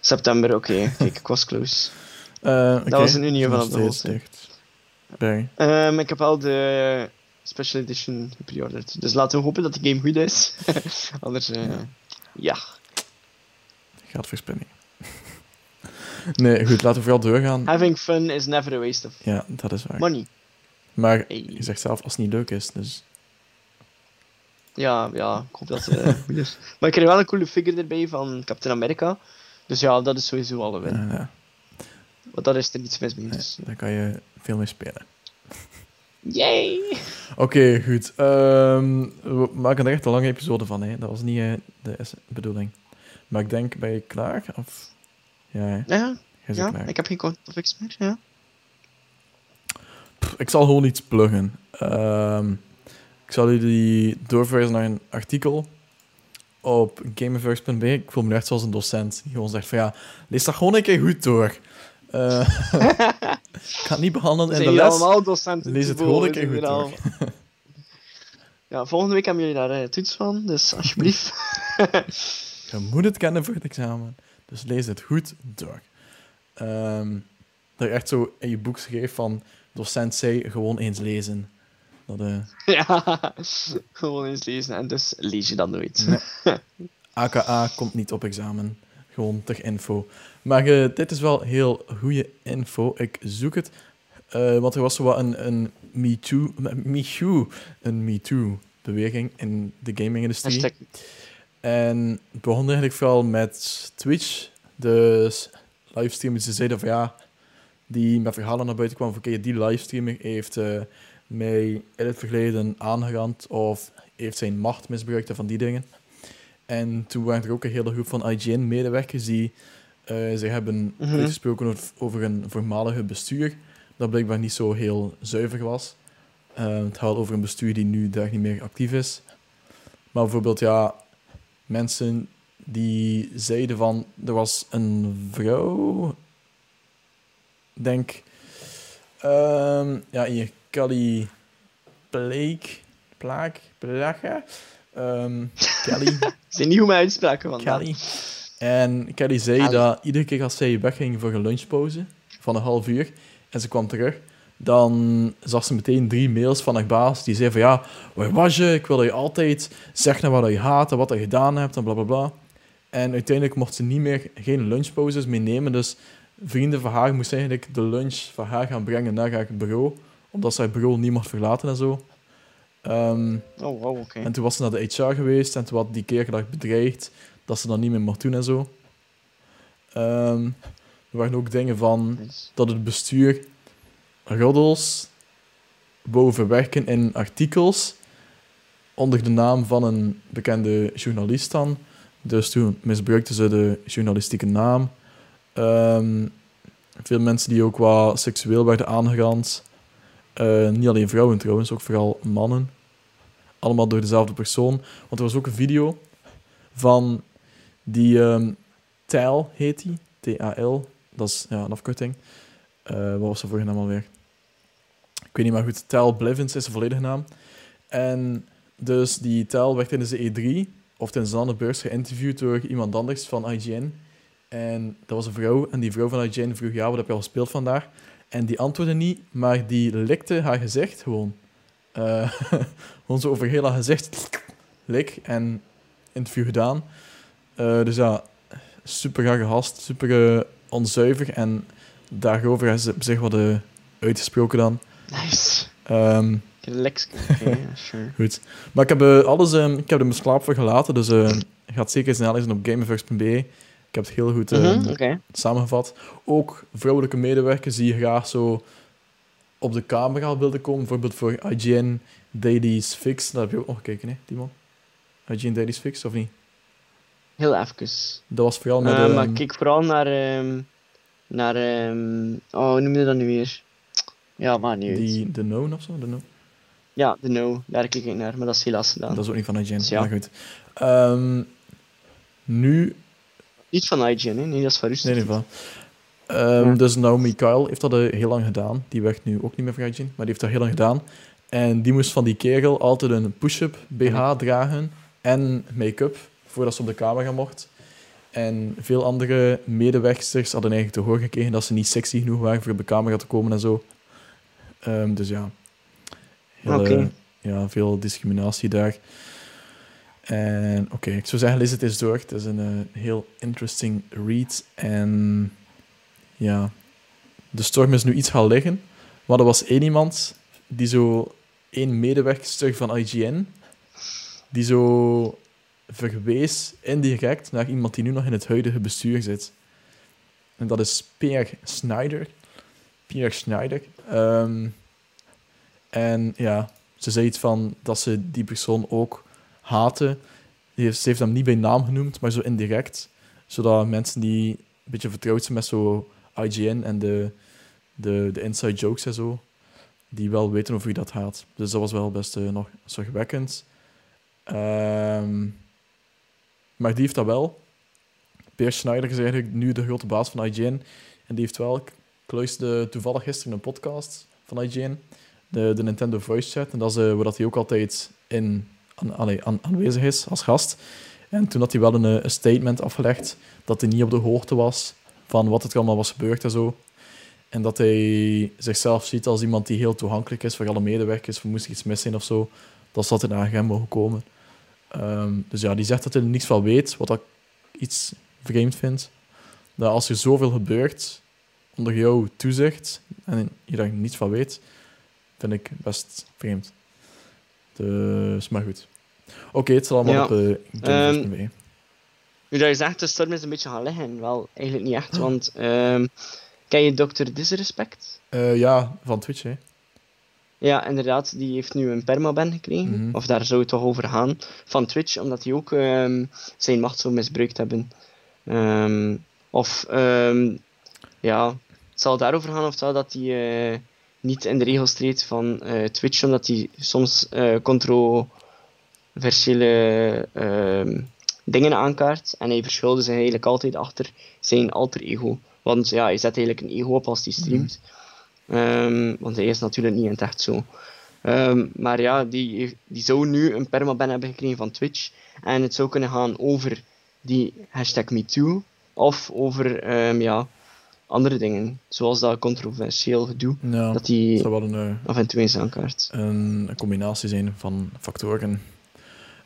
September, oké. Kijk, ik was close. Eh oké, was geval nog op de hoogte. Ehm, ik heb wel de special edition gepreorderd. Dus laten we hopen dat de game goed is. Anders, eh, ja. Gaat verspilling. nee, goed, laten we vooral doorgaan. Having fun is never a waste of Ja, dat is waar. money. Maar Hey. je zegt zelf als het niet leuk is, dus... Ja, ja, ik hoop dat het eh, goed is. Maar ik kreeg wel een coole figure erbij van Captain America. Dus ja, dat is sowieso al een win. eh, ja, Want daar is er niets mis mee. Dus. daar kan je veel mee spelen. Yay! Oké, goed. Ehm, we maken er echt een lange episode van, hè. Dat was niet eh, de bedoeling. Maar ik denk, ben je klaar? Of... Ja? Ja, ja klaar. ik heb geen conflicts meer. Ja. Pff, ik zal gewoon iets pluggen. Ehm, ik zal jullie doorverwijzen naar een artikel op gameverse.be. Ik voel me echt zoals een docent die gewoon zegt van ja, lees dat gewoon een keer goed door. Eh, ik ga het niet behandelen in de les. allemaal docenten? Lees het gewoon een keer goed door. Ja, volgende week hebben jullie daar eh, toets van, dus alsjeblieft. Je moet het kennen voor het examen. Dus lees het goed door. Ehm, dat je echt zo in je boek schreef van docent zei gewoon eens lezen. Dat, eh, ja, gewoon eens lezen en dus lees je dat nooit. Nee. AKA komt niet op examen. Gewoon ter info. Maar eh, dit is wel heel goede info. Ik zoek het. Eh, want er was zo wat een, een MeToo, MeToo, een MeToo-beweging in de gaming-industrie. En het begon eigenlijk vooral met Twitch. Dus livestreamers die zeiden van ja, die met verhalen naar buiten kwamen van oké, die livestreamer heeft eh, mij in het verleden aangerand of heeft zijn macht misbruikt en van die dingen. En toen waren er ook een hele groep van IGN-medewerkers die eh zich hebben uitgesproken over- over een voormalige bestuur dat blijkbaar niet zo heel zuiver was. Eh, het gaat over een bestuur die nu daar niet meer actief is. Maar bijvoorbeeld, ja, mensen die zeiden van... Er was een vrouw... Denk... ehm, ja, hier. Kelly... Blake... Plaak... Plaga... Ehm, Kelly... Ik weet niet hoe mijn uitspraken van Kelly. En Kelly zei dat iedere keer als zij wegging voor een lunchpauze van een half uur en ze kwam terug, dan zag ze meteen drie mails van haar baas die zei van ja, waar was je? Ik wil dat je altijd zegt naar wat je haat en wat je gedaan hebt en bla bla bla. En uiteindelijk mocht ze niet meer geen lunchpauzes meer nemen, dus vrienden van haar moesten eigenlijk de lunch van haar gaan brengen naar haar bureau, omdat ze haar bureau niet mocht verlaten en zo. Ehm, Oh, wow, oké. en toen was ze naar de HR geweest en toen had die keer bedreigd dat ze dat niet meer mocht doen en zo. Ehm, er waren ook dingen van dat het bestuur roddels boven werken in artikels onder de naam van een bekende journalist dan. Dus toen misbruikten ze de journalistieke naam. Ehm, veel mensen die ook wat seksueel werden aangerand. Eh, niet alleen vrouwen trouwens, ook vooral mannen. Allemaal door dezelfde persoon. Want er was ook een video van die Tal heet die. T-A-L. Dat is ja, een afkorting. Eh, wat was de vorige naam alweer? Ik weet niet, maar goed. Tal Blevins is de volledige naam. En dus die Tal werd tijdens de E3 of tijdens een andere beurs geïnterviewd door iemand anders van IGN. En dat was een vrouw. En die vrouw van IGN vroeg, ja, wat heb je al gespeeld vandaag? En die antwoordde niet, maar die likte haar gezicht gewoon. Eh, gewoon zo over heel haar gezicht lik en interview gedaan. Eh, dus ja, super gehast, super onzuiver. En daarover ze op zich wat eh, uitgesproken dan. Nice. Ehm, Lex. Sure. goed. Maar ik heb eh, alles... eh, ik heb er mijn slaap voor gelaten, dus eh je gaat zeker snel lezen op gameverse.be. Ik heb het heel goed Mhm, samengevat. Ook vrouwelijke medewerkers die graag zo op de camera wilden komen. Bijvoorbeeld voor IGN Daily's Fix. Dat heb je ook nog gekeken, hè, Timon? IGN Daily's Fix, of niet? Heel even. Dat was vooral met... Eh, ehm, maar kijk vooral naar. ehm naar. ehm oh, hoe noem je dat nu weer? Ja, maar niet die, de Known of zo? De Known? Ja, de No. Daar kijk ik naar, maar dat is helaas gedaan. Dat is ook niet van IGN, Dus ja. maar goed. Ehm, nu... Niet van IGN, hè? Nee, dat is van Rusland. Nee, nee, van. Ehm, Ja. Dus Naomi Kyle heeft dat eh, heel lang gedaan. Die werkt nu ook niet meer voor IGN, maar die heeft dat heel lang gedaan. En die moest van die kerel altijd een push-up BH dragen en make-up voordat ze op de camera mocht. En veel andere medewerksters hadden eigenlijk te horen gekregen dat ze niet sexy genoeg waren voor op de camera te komen en zo. Ehm, dus ja. Eh, ja, veel discriminatie daar. En oké, ik zou zeggen, lees het eens door. Het is een eh, heel interesting read. En ja, de storm is nu iets gaan liggen. Maar er was één iemand, die zo... één medewerkster van IGN, die zo verwees indirect naar iemand die nu nog in het huidige bestuur zit. En dat is Pierre Schneider. Pierre Schneider. Ehm, en ja, ze zei iets van dat ze die persoon ook heeft, ze heeft hem niet bij naam genoemd, maar zo indirect. Zodat mensen die een beetje vertrouwd zijn met zo IGN en de, de, de inside jokes en zo, die wel weten over wie dat gaat. Dus dat was wel best eh, nog zorgwekkend. Ehm, maar die heeft dat wel. Peer Schneider is eigenlijk nu de grote baas van IGN. En die heeft wel... Ik luisterde toevallig gisteren een podcast van IGN. De, de Nintendo Voice Chat. En dat is eh, waar dat hij ook altijd in, aan, aanwezig is als gast. En toen had hij wel een, eh, een statement afgelegd dat hij niet op de hoogte was van wat er allemaal was gebeurd en zo. En dat hij zichzelf ziet als iemand die heel toegankelijk is voor alle medewerkers. Voor moest iets mis zijn of zo, dat ze altijd naar hem mogen komen. Ehm, dus ja, die zegt dat hij er niks van weet, wat ik iets vreemd vind. Dat als er zoveel gebeurt onder jouw toezicht en je daar niets van weet, vind ik best vreemd. Dus, maar goed. Oké, het zal allemaal Ja. op uh, Ehm, Nu dat je zegt, de storm is een beetje gaan liggen. Wel, eigenlijk niet echt, want... ehm ken je Dr. Disrespect? Eh, ja, van Twitch, hè. Ja, inderdaad, die heeft nu een permaban gekregen. Mhm. Of daar zou het toch over gaan. Van Twitch, omdat hij ook ehm, zijn macht zou misbruikt hebben. Ehm, of, ehm, ja, het zal daarover gaan of zou dat hij eh, niet in de regels treedt van eh, Twitch, omdat hij soms eh controversiële dingen aankaart. En hij verschulde zich eigenlijk altijd achter zijn alter ego. Want ja, hij zet eigenlijk een ego op als hij streamt. Ehm, want hij is natuurlijk niet in het echt zo. Ehm, maar ja, die, die zou nu een permaban hebben gekregen van Twitch. En het zou kunnen gaan over die hashtag MeToo. Of over ehm, ja, andere dingen. Zoals dat controversieel gedoe. Ja, Dat die zou wel een, eh, af en toe eens aankaart. een, een combinatie zijn van factoren.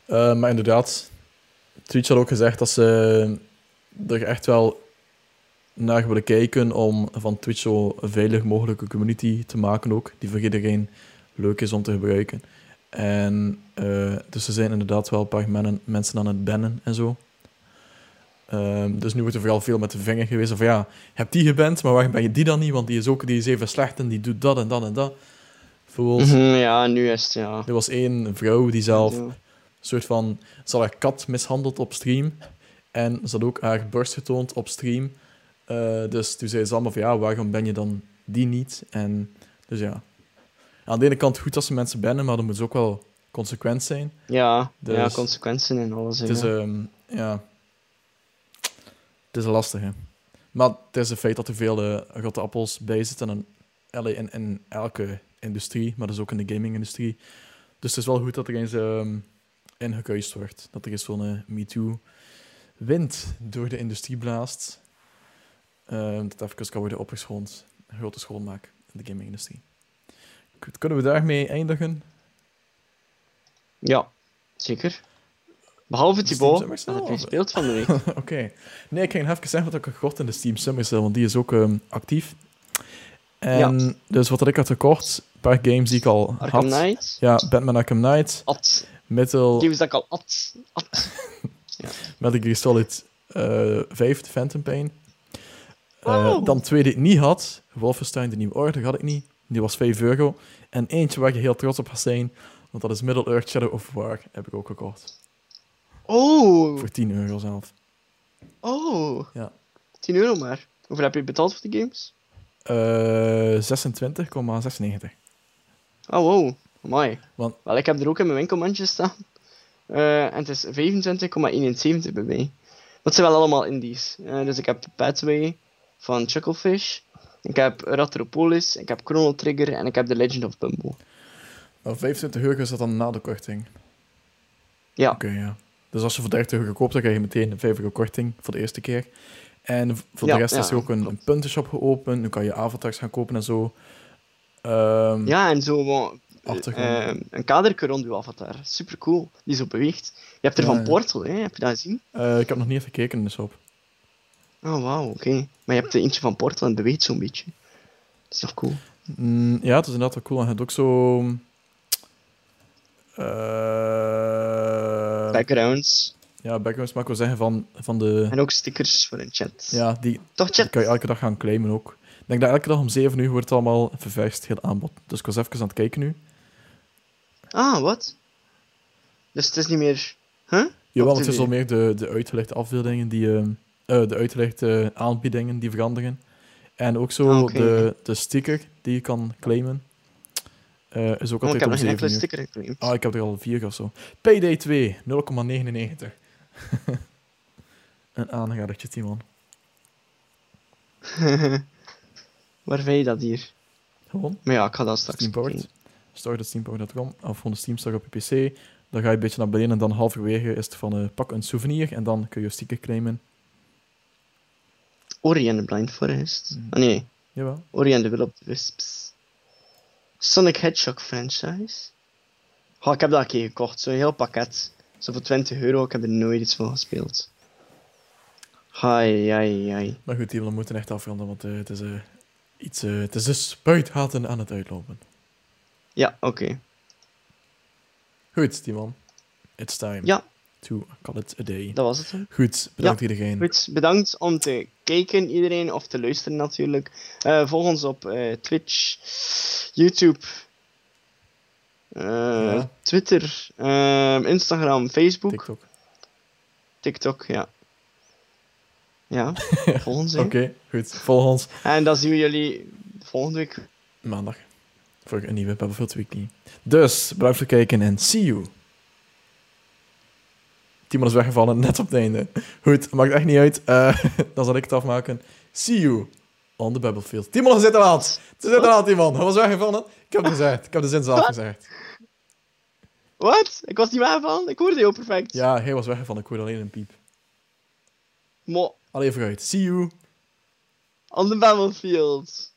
Maar inderdaad, Twitch had ook gezegd dat ze er echt wel naar willen kijken om van Twitch zo veilig mogelijke community te maken ook, die voor iedereen leuk is om te gebruiken. En eh, dus er zijn inderdaad wel een paar men- mensen aan het bannen en zo. Ehm, dus nu wordt er vooral veel met de vinger gewezen van ja, je hebt die geband, maar waarom ben je die dan niet? Want die is ook die is even slecht en die doet dat en dat en dat. Bijvoorbeeld, Mhm, ja, nu is het ja. er was één vrouw die zelf Ja. een soort van... Ze had haar kat mishandeld op stream. En ze had ook haar borst getoond op stream. Eh, dus toen zei ze allemaal van, ja, waarom ben je dan die niet? En dus ja. Aan de ene kant goed dat ze mensen bannen, maar dat moet ook wel consequent zijn. Ja, Dus- ja, consequenties en alles. Het is, ja. ehm, ja... Het is lastig, hè. Maar het is een feit dat er veel eh, rotte appels bij zitten in, allee, in, in elke industrie, maar dus ook in de gaming-industrie. Dus het is wel goed dat er eens ehm ingekuist wordt. Dat er eens zo'n eh, MeToo-wind door de industrie blaast. Ehm, dat even kan worden opgeschoond. Een grote schoonmaak in de gaming-industrie. Kunnen we daarmee eindigen? ja, zeker. Behalve Thibaut, dat heb je gespeeld van de week. Oké. Nee, ik ging even zeggen wat ik had gekocht in de Steam Summer Sale, want die is ook ehm, actief. En dus wat ik had gekocht, een paar games die ik al Arkham had. Knight. Ja, Batman Arkham Knight, At. Metal, Games dat ik al at. At. Metal Gear Solid eh 5, The Phantom Pain. Eh. Dan twee die ik niet had, Wolfenstein, de Nieuwe Orde, had ik niet. Die was 5 euro. En eentje waar je heel trots op gaat zijn, want dat is Middle-earth Shadow of War, heb ik ook gekocht. Oh. Voor 10 euro zelf. Oh. Ja. 10 euro maar. Hoeveel heb je betaald voor die games? Eh 26,96. Oh, wow. Mooi. Want- Wel, ik heb er ook in mijn winkelmandje staan. Eh, en het is 25,71 bij mij. Dat zijn wel allemaal indies. Dus ik heb Pathway van Chucklefish. Ik heb Ratropolis, ik heb Chrono Trigger en ik heb The Legend of Bumbo. Nou, 25 euro is dat dan na de korting. Ja. Oké, ja. Dus als je voor 30 euro koopt, dan krijg je meteen 5 euro korting voor de eerste keer. En voor Ja, de rest ja, is er ook een, een puntenshop geopend. Nu kan je avatars gaan kopen en zo. Ehm, Ja, en zo eh, een kaderke rond uw avatar. Super cool. Die zo beweegt. Je hebt er Ja, van. Portal, hè? heb je dat gezien? eh, ik heb nog niet even gekeken in de shop. Oh, wauw, oké. Maar je hebt er eentje van Portal en beweegt zo'n beetje. Dat is toch cool? Mm, ja, het is inderdaad wel cool. En je hebt ook zo... eh Backgrounds. ja, backgrounds, maar ik wil zeggen van, van de... En ook stickers voor een chat. Ja, die, Toch die chat? kan je elke dag gaan claimen ook. Ik denk dat elke dag om 7 uur wordt het allemaal ververst, heel aanbod. Dus ik was even aan het kijken nu. Ah, wat? Dus het is niet meer... Huh? Jawel, het de is al meer de, de uitgelegde afbeeldingen, die, ehm, eh, de uitgelegde aanbiedingen die veranderen. En ook zo Ah, de, de sticker die je kan claimen. eh, is ook Oh, ik heb nog geen 7 enkele sticker geclaimd. Ah, ik heb er al vier of zo. PD2, 0,99. Een aanradertje, Timon. Waar vind je dat hier? Gewoon, Maar ja, ik ga dat straks Steamport. Store.steamport.com of gewoon de Steam Store op je PC. Dan ga je een beetje naar beneden en dan halverwege is het van eh, pak een souvenir en dan kun je je sticker claimen. Ori and the Blind Forest. Mhm. Ah nee, Jawel. Ori and the Will of the Wisps. Sonic Hedgehog franchise. Oh, ik heb dat een keer gekocht, zo'n heel pakket. Zo voor 20 euro, ik heb er nooit iets van gespeeld. Hai, hai, hai. Maar goed, we moeten echt afronden, want eh, het is eh, iets... eh, het is de spuithaten aan het uitlopen. Ja, oké. Goed, Timon. It's time Ja, to call it a day. dat was het. Goed, bedankt iedereen. Goed, bedankt om te kijken iedereen, of te luisteren natuurlijk. Eh, volg ons op eh, Twitch, YouTube, eh, Ja. Twitter, Instagram, Facebook, TikTok. TikTok, ja. Ja, volg ons. hè. Oké, goed. Volg ons En dan zien we jullie volgende week. maandag voor een nieuwe Battlefield Weekly. Dus, bedankt voor het kijken en see you. Timon is weggevallen, net op het einde. Goed, maakt echt niet uit. Eh, dan zal ik het afmaken. See you on the Battlefield. Timon is zit te laat. Het is te laat, Timon. Hij was weggevallen. Ik heb het gezegd. Ik heb de zin zelf gezegd. Wat? Ik was niet weggevallen? Ik hoorde jou perfect. Ja, hij was weggevallen. Ik hoorde alleen een piep. Mo, Allee, vooruit. See you. on the battlefield.